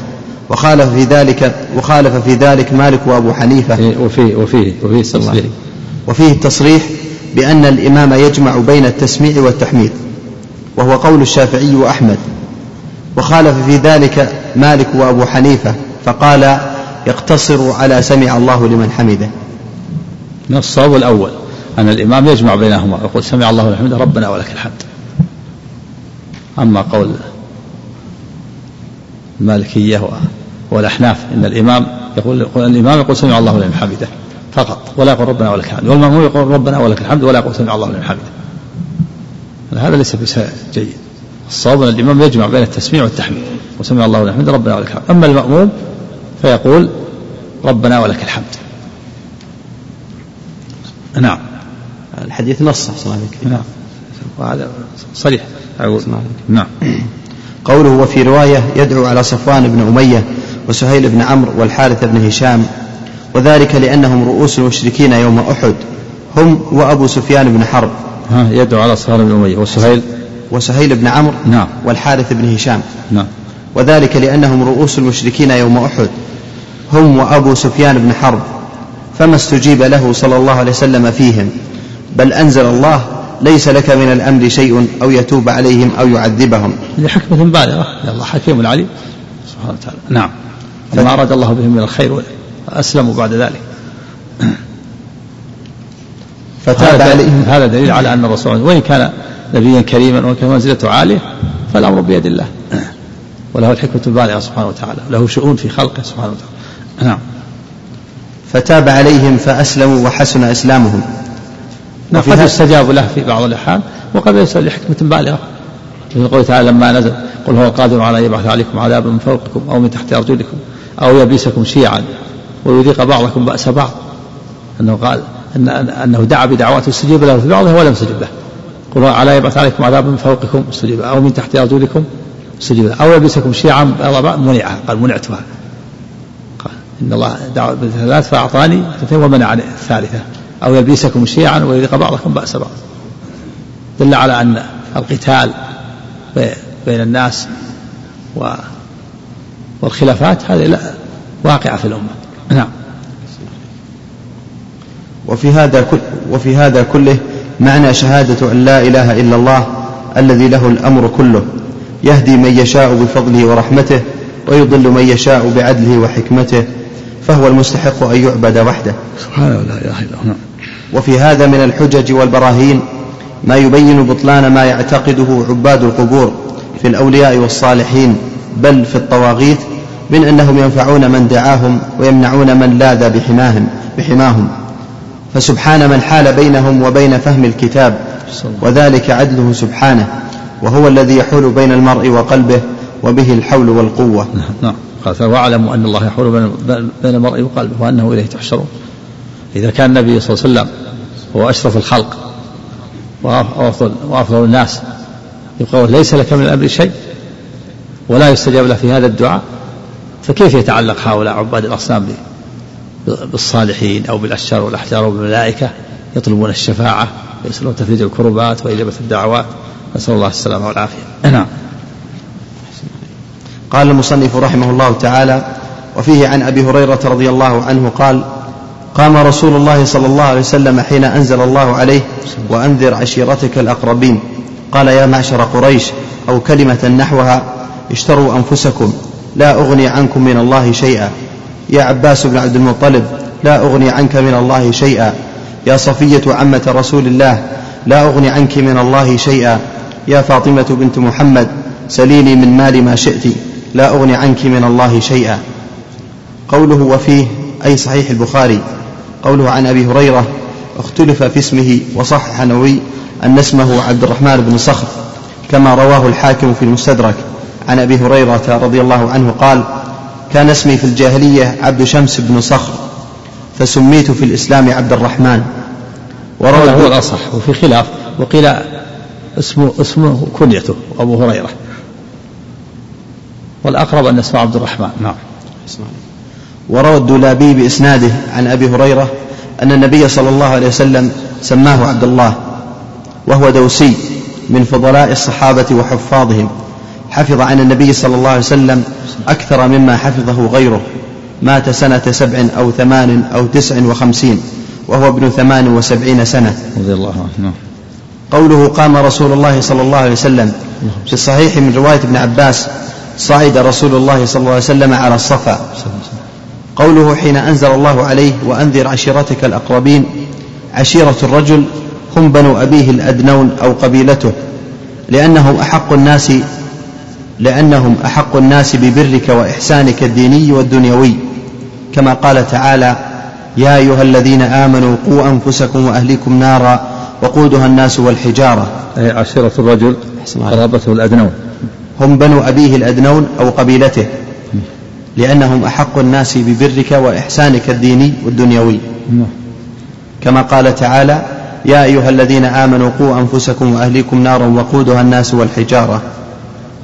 وخالف في ذلك وخالف في ذلك مالك وأبو حنيفة. وفيه وفيه وفيه التصريح وفيه التصريح بأن الإمام يجمع بين التسميع والتحميد. وهو قول الشافعي وأحمد. وخالف في ذلك مالك وأبو حنيفة. فقال يقتصر على سمع الله لمن حمده. الصواب الأول أن الإمام يجمع بينهما. يقول سمع الله لمن حمده ربنا ولك الحمد. أما قول المالكية والأحناف. إن الإمام يقول, الإمام يقول سمع الله لمن حمده فقط ولا يقول ربنا ولك الحمد. والمأموم يقول ربنا ولك الحمد ولا يقول سمع الله لمن حمده. هذا ليس جيد. الصواب أن الإمام يجمع بين التسميع والتحميد. وسمع الله لمن حمده ربنا ولك الحمد. أما المأموم فيقول ربنا ولك الحمد. نعم. الحديث نص صلى نعم. وهذا صريح نعم. قوله وفي رواية يدعو على صفوان بن أمية وسهيل بن عمرو والحارث بن هشام وذلك لأنهم رؤوس المشركين يوم أحد هم وأبو سفيان بن حرب. ها يدعو على صفوان بن أمية وسهيل. وسهيل بن عمرو نعم. والحارث بن هشام. نعم. وذلك لأنهم رؤوس المشركين يوم أحد هم وأبو سفيان بن حرب. فما استجيب له صلى الله عليه وسلم فيهم بل أنزل الله ليس لك من الأمر شيء أو يتوب عليهم أو يعذبهم. لحكمة بالغة. الله حكيم عليم سبحانه وتعالى. نعم. فما أراد الله بهم من الخير أسلموا بعد ذلك. فتاب عليهم هذا دليل على أن الرسول وإن كان نبيا كريما وإن كان منزلته عالية فالأمر بيد الله. وله الحكمة البالغة سبحانه وتعالى. له شؤون في خلقه سبحانه وتعالى. نعم. فتاب عليهم فأسلموا وحسن إسلامهم. نعم قد يستجاب له في بعض الأحيان وقد يسأل لحكمة بالغة. في قوله تعالى لما نزل قل هو القادر على أن يبعث عليكم عذابا من فوقكم أو من تحت أرجلكم أو يبيسكم شيعا ويذيق بعضكم بأس بعض. أنه قال أن أنه دعا بدعوات استجيب له في بعضها ولم يستجب له. قل على يبعث عليكم عذابا من فوقكم؟ استجيب أو من تحت أرجلكم؟ استجيب له. أو يلبسكم شيعا؟ منعها. قال منعتها. قال إن الله دعا بثلاث فأعطاني اثنتين ومنعني الثالثة. أو يلبسكم شيعا ويذيق بعضكم بأس بعض. دل على أن القتال بين الناس و والخلافات هذه واقعة في الأمة. نعم. وفي هذا كل وفي هذا كله معنى شهادة أن لا إله إلا الله الذي له الأمر كله. يهدي من يشاء بفضله ورحمته ويضل من يشاء بعدله وحكمته فهو المستحق أن يعبد وحده. سبحانه لا إله إلا هو نعم. وفي هذا من الحجج والبراهين ما يبين بطلان ما يعتقده عباد القبور في الأولياء والصالحين بل في الطواغيت من أنهم ينفعون من دعاهم ويمنعون من لاذ بحماهم بحماهم. فسبحان من حال بينهم وبين فهم الكتاب وذلك عدله سبحانه وهو الذي يحول بين المرء وقلبه وبه الحول والقوة. نعم. قال واعلموا أن الله يحول بين المرء وقلبه وأنه إليه تحشرون. إذا كان النبي صلى الله عليه وسلم هو أشرف الخلق وأفضل, وأفضل الناس يقول ليس لك من الأمر شيء ولا يستجاب له في هذا الدعاء فكيف يتعلق هؤلاء عباد الأصنام بالصالحين أو بالأشجار والأحجار وبالملائكة يطلبون الشفاعة ويسألون تفريج الكربات وإجابة الدعوات. نسأل الله السلامة والعافية. نعم. قال المصنف رحمه الله تعالى وفيه عن أبي هريرة رضي الله عنه قال قام رسول الله صلى الله عليه وسلم حين أنزل الله عليه وأنذر عشيرتك الأقربين. قال يا معشر قريش أو كلمة نحوها اشتروا أنفسكم لا أغني عنكم من الله شيئا. يا عباس بن عبد المطلب لا أغني عنك من الله شيئا. يا صفية عمة رسول الله لا أغني عنك من الله شيئا. يا فاطمة بنت محمد سليني من مال ما شئت لا أغني عنك من الله شيئا. قوله وفيه أي صحيح البخاري. قوله عن أبي هريرة اختلف في اسمه وصحح نووي أن اسمه عبد الرحمن بن صخر كما رواه الحاكم في المستدرك. عن أبي هريرة رضي الله عنه قال كان اسمي في الجاهلية عبد شمس بن صخر فسميت في الإسلام عبد الرحمن. وروى هو الأصح وفي خلاف وقيل اسمه اسمه كنيته أبو هريرة. والأقرب أن اسمه عبد الرحمن نعم. وروى الدولابي بإسناده عن أبي هريرة أن النبي صلى الله عليه وسلم سماه عبد الله وهو دوسي من فضلاء الصحابة وحفاظهم حفظ عن النبي صلى الله عليه وسلم أكثر مما حفظه غيره مات سنة سبع أو ثمان أو تسع وخمسين وهو ابن ثمان وسبعين سنة. رضي الله عنه نعم. قوله قام رسول الله صلى الله عليه وسلم في الصحيح من رواية ابن عباس صعد رسول الله صلى الله عليه وسلم على الصفا. قوله حين أنزل الله عليه وأنذر عشيرتك الأقربين عشيرة الرجل هم بنو أبيه الأدنون أو قبيلته لأنهم أحق الناس لأنهم أحق الناس ببرك وإحسانك الديني والدنيوي. كما قال تعالى يا أيها الذين آمنوا قوا أنفسكم وأهليكم نارا وقودها الناس والحجارة. أي عشيرة الرجل قرابته الأدنون. هم بنو أبيه الأدنون أو قبيلته. لأنهم أحق الناس ببرك وإحسانك الديني والدنيوي. كما قال تعالى يا أيها الذين آمنوا قوا أنفسكم وأهليكم نارا وقودها الناس والحجارة.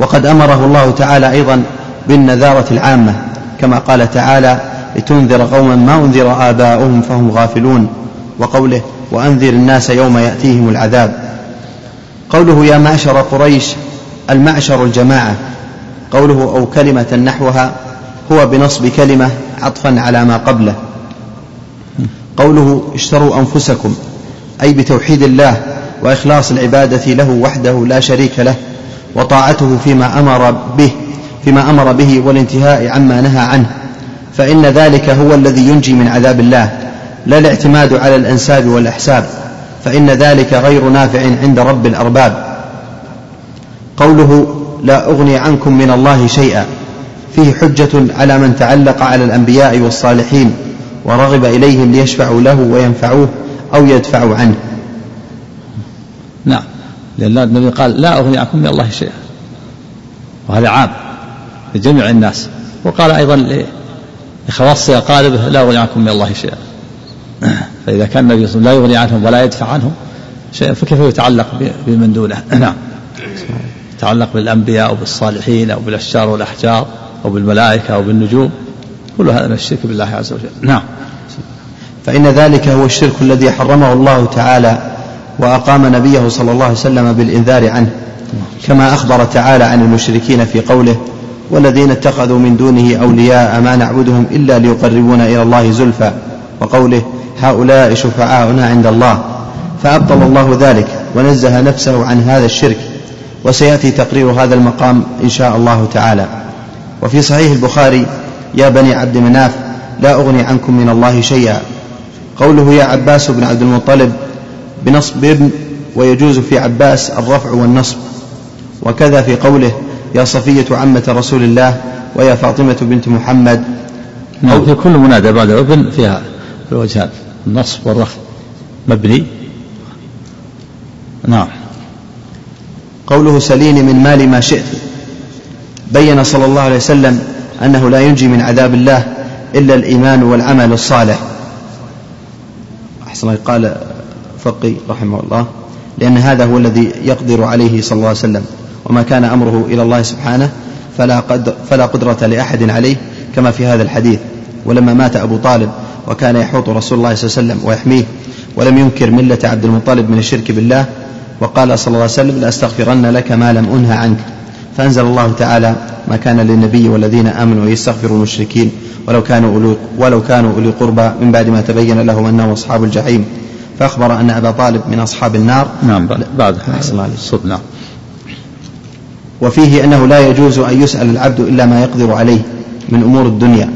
وقد أمره الله تعالى أيضا بالنذارة العامة كما قال تعالى لتنذر قوما ما أنذر آباؤهم فهم غافلون. وقوله وأنذر الناس يوم يأتيهم العذاب. قوله يا معشر قريش المعشر الجماعة. قوله أو كلمة نحوها هو بنصب كلمة عطفا على ما قبله. قوله اشتروا أنفسكم أي بتوحيد الله وإخلاص العبادة له وحده لا شريك له وطاعته فيما أمر به فيما أمر به والانتهاء عما نهى عنه. فإن ذلك هو الذي ينجي من عذاب الله لا الاعتماد على الأنساب والأحساب. فإن ذلك غير نافع عند رب الأرباب. قوله لا أغني عنكم من الله شيئا فيه حجة على من تعلق على الأنبياء والصالحين ورغب إليهم ليشفعوا له وينفعوه أو يدفعوا عنه. نعم. لأن النبي قال لا أغني عنكم من الله شيئا. وهذا عام لجميع الناس. وقال أيضا لخواص أقاربه لا أغني عنكم من الله شيئا. فإذا كان النبي صلى الله عليه وسلم لا يغني عنهم ولا يدفع عنهم شيئا فكيف يتعلق بمن دونه؟ نعم. يتعلق بالأنبياء أو بالصالحين أو بالأشجار والأحجار. أو بالملائكة أو بالنجوم. كل هذا من الشرك بالله عز وجل. نعم. فإن ذلك هو الشرك الذي حرمه الله تعالى وأقام نبيه صلى الله عليه وسلم بالإنذار عنه. كما أخبر تعالى عن المشركين في قوله والذين اتخذوا من دونه أولياء ما نعبدهم إلا ليقربونا إلى الله زلفى وقوله هؤلاء شفعاؤنا عند الله فأبطل الله ذلك ونزه نفسه عن هذا الشرك. وسيأتي تقرير هذا المقام إن شاء الله تعالى. وفي صحيح البخاري يا بني عبد مناف لا أغني عنكم من الله شيئا. قوله يا عباس بن عبد المطلب بنصب ابن ويجوز في عباس الرفع والنصب. وكذا في قوله يا صفية عمة رسول الله ويا فاطمة بنت محمد. نعم في كل منادى بعد ابن فيها الوجهان النصب والرفع مبني. نعم. قوله سليني من مال ما شئت. بين صلى الله عليه وسلم أنه لا ينجي من عذاب الله إلا الإيمان والعمل الصالح. أحسن قال فقي رحمه الله. لأن هذا هو الذي يقدر عليه صلى الله عليه وسلم. وما كان أمره إلى الله سبحانه فلا, قدر فلا قدرة لأحد عليه كما في هذا الحديث. ولما مات أبو طالب وكان يحوط رسول الله صلى الله عليه وسلم ويحميه ولم ينكر ملة عبد المطلب من الشرك بالله وقال صلى الله عليه وسلم لأستغفرن لك ما لم أنهى عنك. فأنزل الله تعالى ما كان للنبي والذين آمنوا يستغفروا المشركين ولو كانوا أولي ولو كانوا أولي قربى من بعد ما تبين لهم أنهم أصحاب الجحيم. فأخبر أن أبا طالب من أصحاب النار. نعم بعد الصد نعم. وفيه أنه لا يجوز أن يسأل العبد إلا ما يقدر عليه من أمور الدنيا.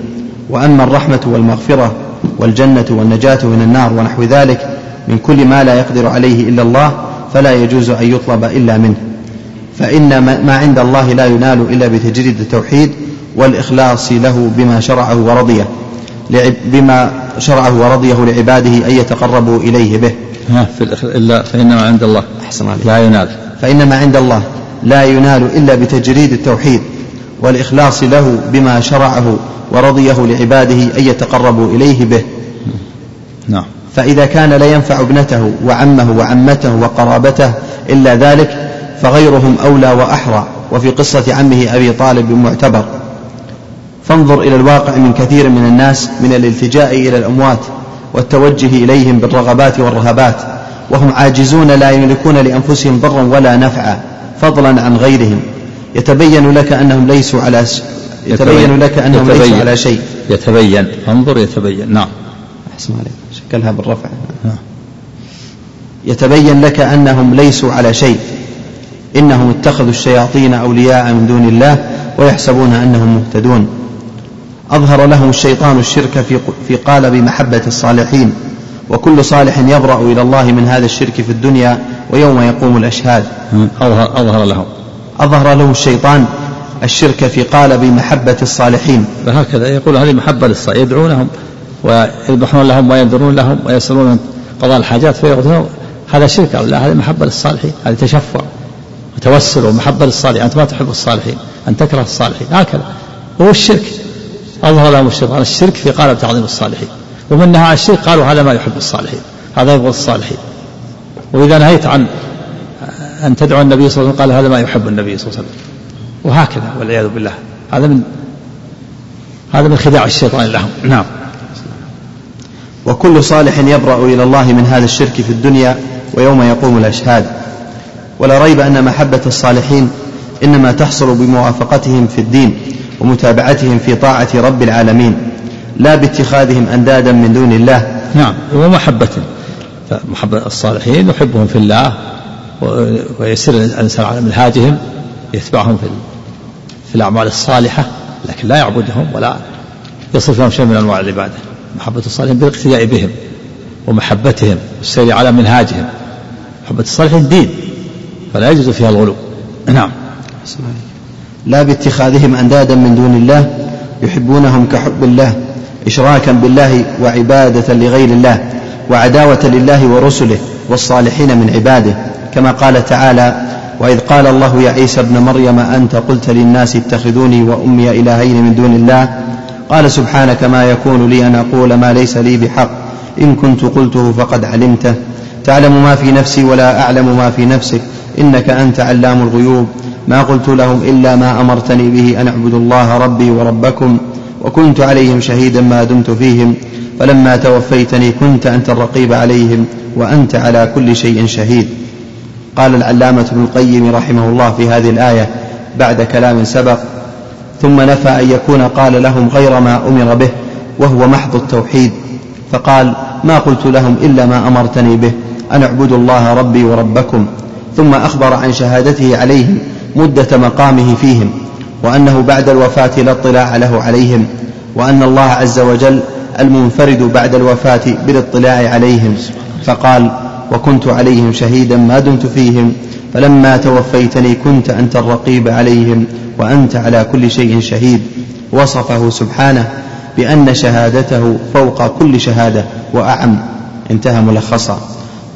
وأما الرحمة والمغفرة والجنة والنجاة من النار ونحو ذلك من كل ما لا يقدر عليه إلا الله فلا يجوز أن يطلب إلا منه. فإن ما عند الله لا ينال إلا بتجريد التوحيد والإخلاص له بما شرعه ورضيه بما شرعه ورضيه لعباده أن يتقربوا إليه به. في إلا فإن ما عند الله أحسن عليك. لا ينال. فإن ما عند الله لا ينال إلا بتجريد التوحيد والإخلاص له بما شرعه ورضيه لعباده أن يتقربوا إليه به. نعم. فإذا كان لا ينفع ابنته وعمه وعمته وقرابته إلا ذلك فغيرهم أولى وأحرى وفي قصة عمه أبي طالب معتبر. فانظر إلى الواقع من كثير من الناس من الالتجاء إلى الأموات والتوجه إليهم بالرغبات والرهبات وهم عاجزون لا يملكون لأنفسهم ضرا ولا نفعا فضلا عن غيرهم. يتبين لك أنهم ليسوا على يتبين لك أنهم يتبين ليسوا على شيء. يتبين. انظر يتبين. نعم. أحسن عليك. شكلها بالرفع. نعم. يتبين لك أنهم ليسوا على شيء. إنهم اتخذوا الشياطين أولياء من دون الله ويحسبون أنهم مهتدون. أظهر لهم الشيطان الشرك في في قالب محبة الصالحين وكل صالح يبرأ إلى الله من هذا الشرك في الدنيا ويوم يقوم الأشهاد. أظهر, أظهر لهم. أظهر لهم الشيطان الشرك في قالب محبة الصالحين. فهكذا يقول هذه محبة للصالحين يدعونهم ويذبحون لهم وينذرون لهم ويسألون قضاء الحاجات فيأخذون هذا شرك أو لا؟ هذه محبة للصالحين هذه تشفع. وتوسل ومحبة للصالحين. أنت ما تحب الصالحين. أن تكره الصالحين. هكذا. هو الشرك. أظهر لهم الشيطان الشرك في قالب تعظيم الصالحين. ومن نهى عن الشرك قالوا هذا ما يحب الصالحين. هذا يبغض الصالحين. وإذا نهيت عن أن تدعو النبي صلى الله عليه وسلم قال هذا ما يحب النبي صلى الله عليه وسلم. وهكذا والعياذ بالله. هذا من هذا من خداع الشيطان لهم. نعم. وكل صالح يبرأ إلى الله من هذا الشرك في الدنيا ويوم يقوم الأشهاد. ولا ريب أن محبة الصالحين إنما تحصل بموافقتهم في الدين ومتابعتهم في طاعة رب العالمين لا باتخاذهم أندادا من دون الله. نعم ومحبة محبة. الصالحين يحبهم في الله ويسير الإنسان على منهاجهم يتبعهم في في الأعمال الصالحة لكن لا يعبدهم ولا يصرف لهم شيء من أنواع العبادة. محبة الصالحين بالإقتداء بهم ومحبتهم والسير على منهاجهم. محبة الصالحين دين. فلا يجوز فيها الغلو. نعم. لا باتخاذهم أندادا من دون الله يحبونهم كحب الله إشراكا بالله وعبادة لغير الله وعداوة لله ورسله والصالحين من عباده. كما قال تعالى وإذ قال الله يا عيسى ابن مريم أنت قلت للناس اتخذوني وأمي إلهين من دون الله؟ قال سبحانك ما يكون لي أن أقول ما ليس لي بحق. إن كنت قلته فقد علمته. تعلم ما في نفسي ولا أعلم ما في نفسك. إنك أنت علام الغيوب. ما قلت لهم إلا ما أمرتني به أن أعبدوا الله ربي وربكم وكنت عليهم شهيدا ما دمت فيهم. فلما توفيتني كنت أنت الرقيب عليهم وأنت على كل شيء شهيد. قال العلامة ابن القيم رحمه الله في هذه الآية بعد كلام سبق ثم نفى أن يكون قال لهم غير ما أمر به وهو محض التوحيد. فقال ما قلت لهم إلا ما أمرتني به أن أعبدوا الله ربي وربكم. ثم أخبر عن شهادته عليهم مدة مقامه فيهم وأنه بعد الوفاة لا اطلاع له عليهم وأن الله عز وجل المنفرد بعد الوفاة بالاطلاع عليهم. فقال وكنت عليهم شهيدا ما دمت فيهم فلما توفيتني كنت أنت الرقيب عليهم وأنت على كل شيء شهيد وصفه سبحانه بأن شهادته فوق كل شهادة وأعم. انتهى ملخصا.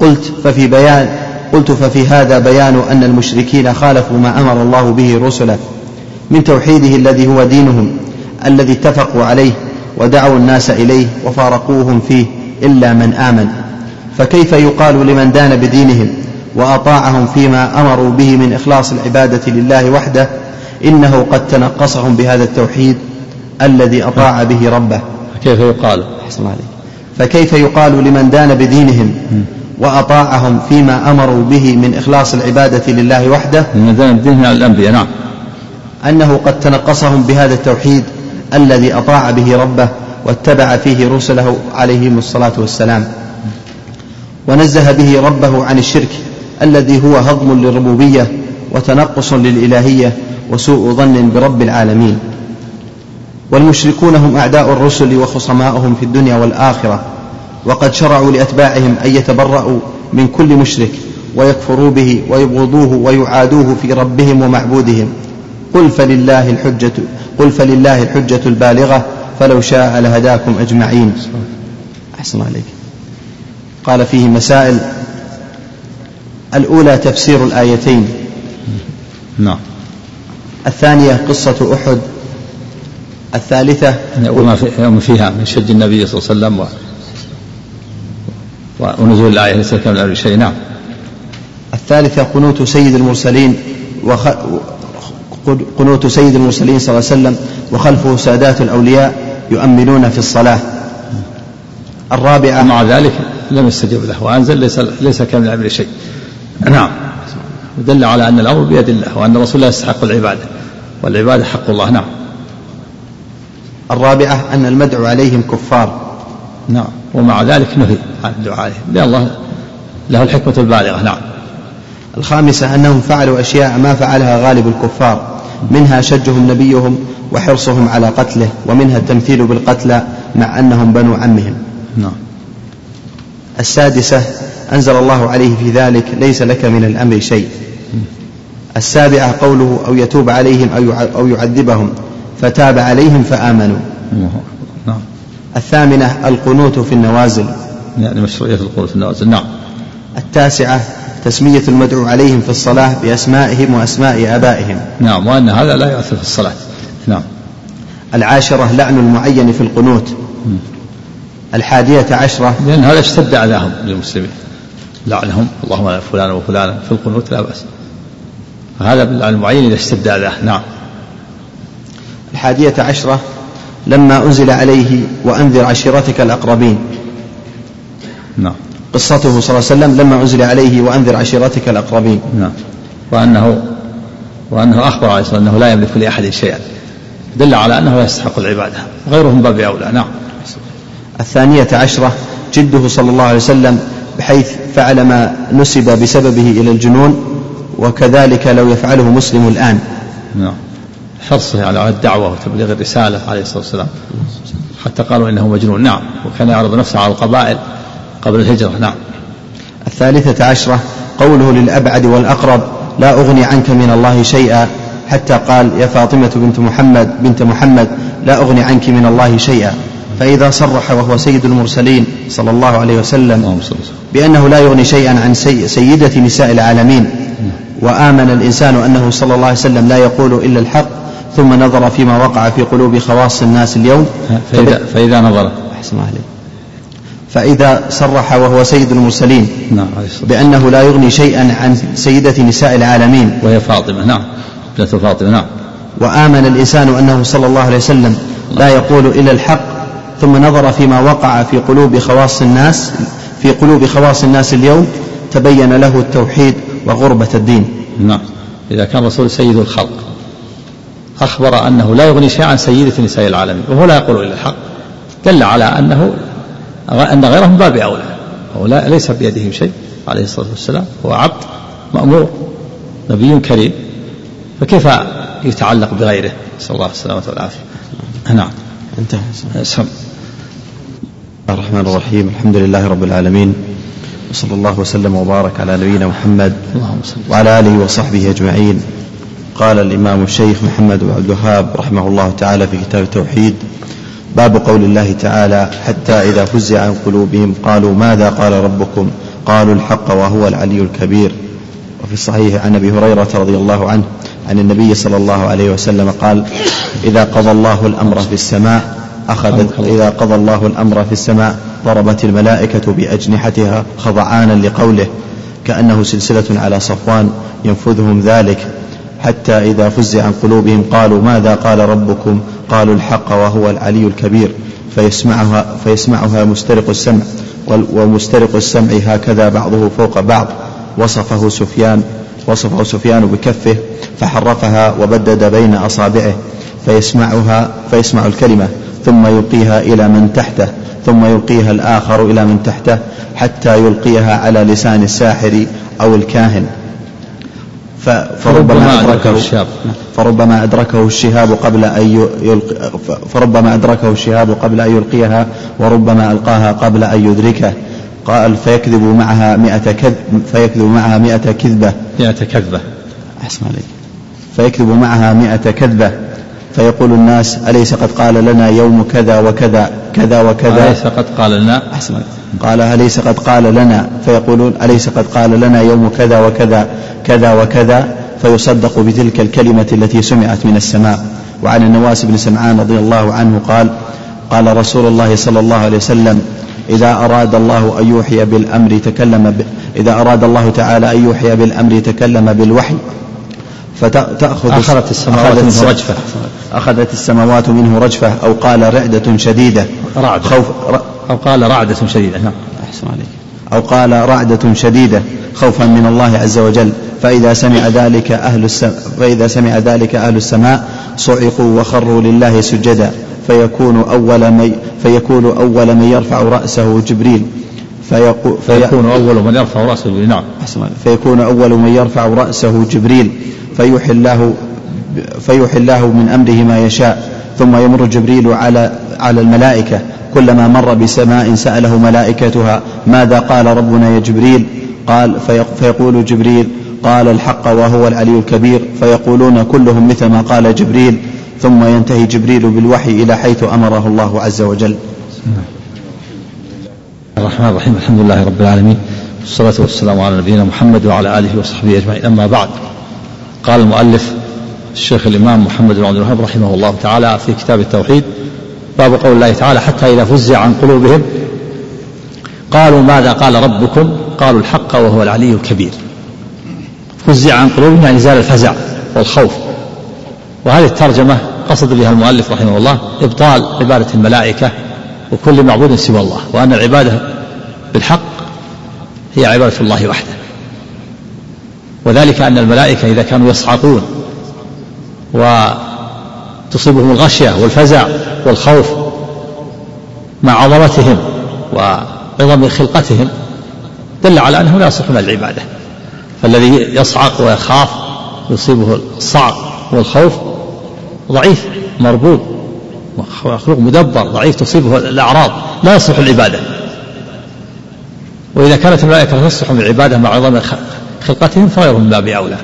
قلت ففي بيان قلت ففي هذا بيان أن المشركين خالفوا ما أمر الله به رسله من توحيده الذي هو دينهم الذي اتفقوا عليه ودعوا الناس إليه وفارقوهم فيه إلا من آمن. فكيف يقال لمن دان بدينهم وأطاعهم فيما أمروا به من إخلاص العبادة لله وحده؟ إنه قد تنقصهم بهذا التوحيد الذي أطاع به ربه. كيف يقال؟ أحسن عليك. فكيف يقال لمن دان بدينهم؟ وأطاعهم فيما أمروا به من إخلاص العبادة لله وحده. من على الأنبياء نعم. أنه قد تنقصهم بهذا التوحيد الذي أطاع به ربه واتبع فيه رسله عليهم الصلاة والسلام. ونزه به ربه عن الشرك الذي هو هضم للربوبية وتنقص للإلهية وسوء ظن برب العالمين. والمشركون هم أعداء الرسل وخصماؤهم في الدنيا والآخرة. وقد شرعوا لأتباعهم أن يتبرأوا من كل مشرك ويكفروا به ويبغضوه ويعادوه في ربهم ومعبودهم. قل فلله الحجة قل فلله الحجة البالغة فلو شاء لهداكم أجمعين. أحسن عليك. قال فيه مسائل. الأولى تفسير الآيتين. نعم. الثانية قصة أحد. الثالثة وما وما فيها من شج النبي صلى الله عليه وسلم ونزول الآية ليس أمر شيء. نعم. الثالثة قنوت سيد المرسلين وخ... قنوت سيد المرسلين صلى الله عليه وسلم وخلفه سادات الأولياء يؤمنون في الصلاة. الرابعة مع ذلك لم يستجب له وأنزل ليس ليس كمن أمر شيء. نعم. ودل على أن الأمر بيد الله وأن الرسول لا يستحق العبادة. والعبادة حق الله. نعم. الرابعة أن المدعو عليهم كفار. نعم. ومع ذلك نهي عن الدعاء. لأن الله له الحكمة البالغة. نعم. الخامسة أنهم فعلوا أشياء ما فعلها غالب الكفار. منها شجهم نبيهم وحرصهم على قتله ومنها التمثيل بالقتلى مع أنهم بنو عمهم. نعم. السادسة أنزل الله عليه في ذلك ليس لك من الأمر شيء. السابعة قوله أو يتوب عليهم أو يعذبهم فتاب عليهم فآمنوا. نعم. الثامنة القنوت في النوازل. يعني مشروعية القنوت في النوازل. نعم. التاسعة تسمية المدعو عليهم في الصلاة بأسمائهم وأسماء آبائهم. نعم وأن هذا لا يؤثر في الصلاة. نعم. العاشرة لعن المعين في القنوت. الحادية عشرة. لأن هذا اشتد أذاهم للمسلمين؟ لعنهم اللهم على فلان وفلان في القنوت لا بأس. هذا باللعن المعين إذا اشتد أذاه نعم. الحادية عشرة لما أنزل عليه وأنذر عشيرتك الأقربين. نعم. قصته صلى الله عليه وسلم لما أنزل عليه وأنذر عشيرتك الأقربين. نعم. وأنه وأنه أخبر عليه الصلاة أنه لا يملك لأحد شيئا. دل على أنه لا يستحق العبادة. غيرهم باب أولى. نعم. الثانية عشرة جده صلى الله عليه وسلم بحيث فعل ما نسب بسببه إلى الجنون وكذلك لو يفعله مسلم الآن. نعم. حرصه على الدعوة وتبليغ الرسالة عليه الصلاة والسلام. حتى قالوا إنه مجنون. نعم. وكان يعرض نفسه على القبائل قبل الهجرة. نعم. الثالثة عشرة قوله للأبعد والأقرب لا أغني عنك من الله شيئا. حتى قال يا فاطمة بنت محمد بنت محمد لا أغني عنك من الله شيئا. فإذا صرح وهو سيد المرسلين صلى الله عليه وسلم بأنه لا يغني شيئا عن سيدة نساء العالمين. وآمن الإنسان أنه صلى الله عليه وسلم لا يقول إلا الحق. ثم نظر فيما وقع في قلوب خواص الناس اليوم. فإذا, فإذا نظر. أحسن عليك. فإذا صرح وهو سيد المرسلين نعم بأنه لا يغني شيئا عن سيدة نساء العالمين. وهي فاطمة نعم ابنة فاطمة نعم. وآمن الإنسان أنه صلى الله عليه وسلم لا يقول إلا الحق ثم نظر فيما وقع في قلوب خواص الناس في قلوب خواص الناس اليوم تبين له التوحيد وغربة الدين. نعم إذا كان الرسول سيد الخلق. أخبر أنه لا يغني شيئا عن سيدة نساء العالمين وهو لا يقول إلا الحق. دل على أنه أن غيرهم باب أولى. هو لا ليس بيدهم شيء عليه الصلاة والسلام. هو عبد مأمور نبي كريم. فكيف يتعلق بغيره؟ نسأل الله السلامة والعافية. نعم. انتهى. سم. الرحمن الرحيم. الحمد لله رب العالمين. وصلى الله وسلم وبارك على نبينا محمد وعلى آله وصحبه أجمعين. قال الإمام الشيخ محمد بن عبد الوهاب رحمه الله تعالى في كتاب التوحيد باب قول الله تعالى حتى إذا فزع عن قلوبهم قالوا ماذا قال ربكم؟ قالوا الحق وهو العلي الكبير. وفي الصحيح عن أبي هريرة رضي الله عنه عن النبي صلى الله عليه وسلم قال إذا قضى الله الأمر في السماء أخذت إذا قضى الله الأمر في السماء ضربت الملائكة بأجنحتها خضعانا لقوله كأنه سلسلة على صفوان ينفذهم ذلك. حتى إذا فزع عن قلوبهم قالوا ماذا قال ربكم؟ قالوا الحق وهو العلي الكبير. فيسمعها, فيسمعها مسترق السمع. ومسترق السمع هكذا بعضه فوق بعض. وصفه سفيان وصفه سفيان بكفه. فحرفها وبدد بين أصابعه. فيسمعها فيسمع الكلمة. ثم يلقيها إلى من تحته. ثم يلقيها الآخر إلى من تحته. حتى يلقيها على لسان الساحر أو الكاهن. فربما أدركه الشهاب. فربما أدركه الشهاب قبل أن يلقي فربما أدركه الشهاب قبل أن يلقيها وربما ألقاها قبل أن يدركه. قال فيكذب معها مئة كذب فيكذب معها مئة كذبة. مئة كذبة. أحسن عليك. فيكذب معها مئة كذبة. فيقول الناس أليس قد قال لنا يوم كذا وكذا كذا وكذا؟ أليس قد قال لنا؟ أحسن قال أليس قد قال لنا؟ فيقولون أليس قد قال لنا يوم كذا وكذا كذا وكذا؟ فيصدق بتلك الكلمة التي سمعت من السماء. وعن النواس بن سمعان رضي الله عنه قال قال رسول الله صلى الله عليه وسلم إذا أراد الله أن يوحي بالأمر تكلم ب... إذا أراد الله تعالى أن يوحي بالأمر تكلم بالوحي. فتأخذ أخذت السماوات منه رجفة. أخذت السماوات منه رجفة أو قال رعدة شديدة. رعدة. خوف. أو قال رعدة شديدة. نعم. أحسن عليك. أو قال رعدة شديدة خوفا من الله عز وجل. فإذا سمع ذلك أهل السماء فإذا سمع ذلك أهل السماء صعقوا وخروا لله سجدا. فيكون أول من فيكون أول من يرفع رأسه جبريل. فيقو فيكون أول من يرفع رأسه نعم. فيكون أول من يرفع رأسه جبريل. فيوحي الله فيوحي الله من أمره ما يشاء. ثم يمر جبريل على على الملائكة. كلما مر بسماء سأله ملائكتها ماذا قال ربنا يا جبريل؟ قال فيقول جبريل قال الحق وهو العلي الكبير. فيقولون كلهم مثل ما قال جبريل. ثم ينتهي جبريل بالوحي إلى حيث أمره الله عز وجل. الرحمن الرحيم الحمد لله رب العالمين والصلاة والسلام على نبينا محمد وعلى آله وصحبه أجمعين. أما بعد قال المؤلف الشيخ الإمام محمد بن عبد الوهاب رحمه الله تعالى في كتاب التوحيد باب قول الله تعالى حتى إذا فزع عن قلوبهم قالوا ماذا قال ربكم؟ قالوا الحق وهو العلي الكبير. فزع عن قلوبهم يعني زال الفزع والخوف. وهذه الترجمة قصد بها المؤلف رحمه الله إبطال عبادة الملائكة وكل معبود سوى الله وأن العبادة بالحق هي عبادة الله وحده. وذلك أن الملائكة إذا كانوا يصعقون وتصيبهم الغشية والفزع والخوف مع عظمتهم وعظم خلقتهم دل على أنهم لا يصلحون العبادة. فالذي يصعق ويخاف يصيبه الصعق والخوف ضعيف مربوب مخلوق مدبر ضعيف تصيبه الأعراض. لا يصلح العبادة. وإذا كانت الملائكة تصلح العبادة مع عظم خلقتهم فغيرهم من باب أولى.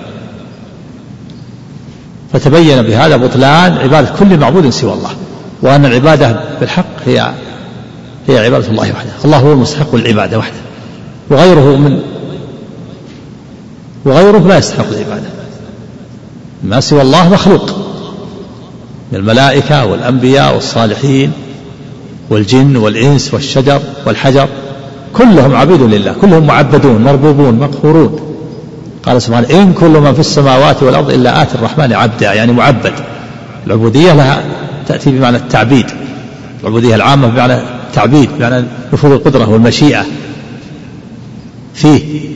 فتبين بهذا بطلان عبادة كل معبود سوى الله وأن العبادة بالحق هي هي عبادة الله وحده. الله هو المستحق للعبادة وحده. وغيره من وغيره لا يستحق العبادة. ما سوى الله مخلوق. من الملائكة والأنبياء والصالحين والجن والإنس والشجر والحجر كلهم عبيد لله كلهم معبدون مربوبون مقهورون. قال سبحانه إن كل من في السماوات والأرض إلا آتي الرحمن عبدا. يعني معبد. العبودية لها تأتي بمعنى التعبيد. العبودية العامة بمعنى التعبيد بمعنى نفوذ القدرة والمشيئة فيه.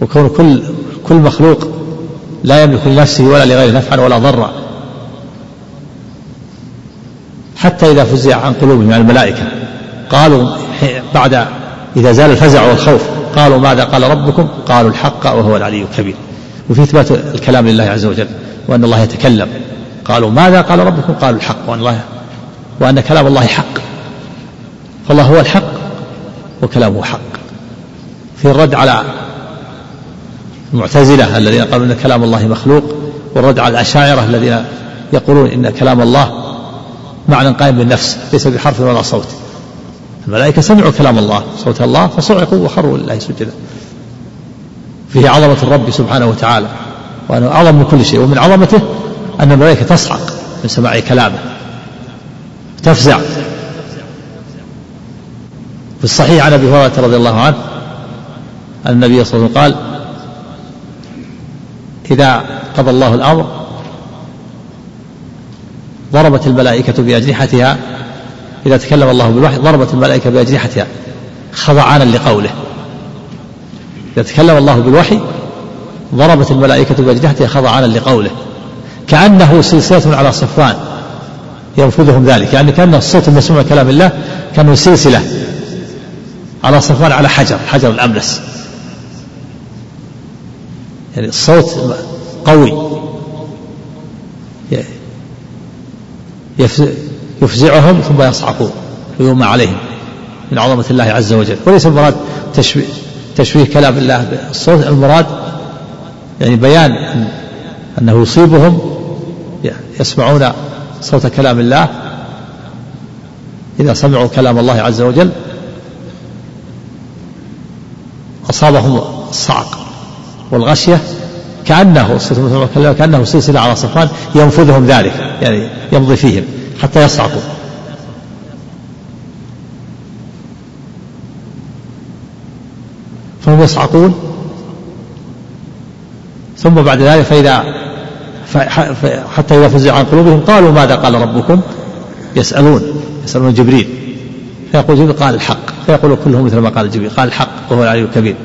وكون كل كل مخلوق لا يملك لنفسه ولا لغيره نفعا ولا ضرا. حتى إذا فزع عن قلوبهم يعني الملائكة. قالوا بعد إذا زال الفزع والخوف قالوا ماذا قال ربكم؟ قالوا الحق وهو العلي الكبير. وفي إثبات الكلام لله عز وجل وأن الله يتكلم. قالوا ماذا قال ربكم؟ قالوا الحق وأن الله وأن كلام الله حق. فالله هو الحق وكلامه حق. في الرد على المعتزلة الذين قالوا إن كلام الله مخلوق والرد على الأشاعرة الذين يقولون إن كلام الله معنى قائم بالنفس ليس بحرف ولا صوت. الملائكة سمعوا كلام الله صوت الله فصعقوا وخروا لله سجدا. فيه عظمة الرب سبحانه وتعالى وأنه أعظم من كل شيء ومن عظمته أن الملائكة تصعق من سماع كلامه تفزع. في الصحيح عن أبي هريرة رضي الله عنه أن النبي صلى الله عليه وسلم قال إذا قضى الله الأمر ضربت الملائكة بأجنحتها إذا تكلم الله بالوحي ضربت الملائكة باجنحتها خضعانا لقوله. إذا تكلم الله بالوحي ضربت الملائكة باجنحتها خضعانا لقوله. كأنه سلسلة على صفوان ينفذهم ذلك. يعني كأن الصوت المسموع من كلام الله كأنه سلسلة على صفوان على حجر حجر الأملس. يعني الصوت قوي. يفزعهم ثم يصعقون ويومى عليهم من عظمة الله عز وجل. وليس المراد تشبيه, تشبيه كلام الله بالصوت المراد يعني بيان أنه يصيبهم يسمعون صوت كلام الله. إذا سمعوا كلام الله عز وجل أصابهم الصعق والغشية كأنه كأنه سلسلة على صفوان ينفذهم ذلك يعني يمضي فيهم. حتى يصعقوا فهم يصعقون ثم بعد ذلك فإذا حتى إذا فزع عن قلوبهم قالوا ماذا قال ربكم؟ يسألون. يسألون جبريل. فيقول جبريل قال الحق. فيقول كلهم مثل ما قال جبريل. قال الحق وهو العلي الكبير.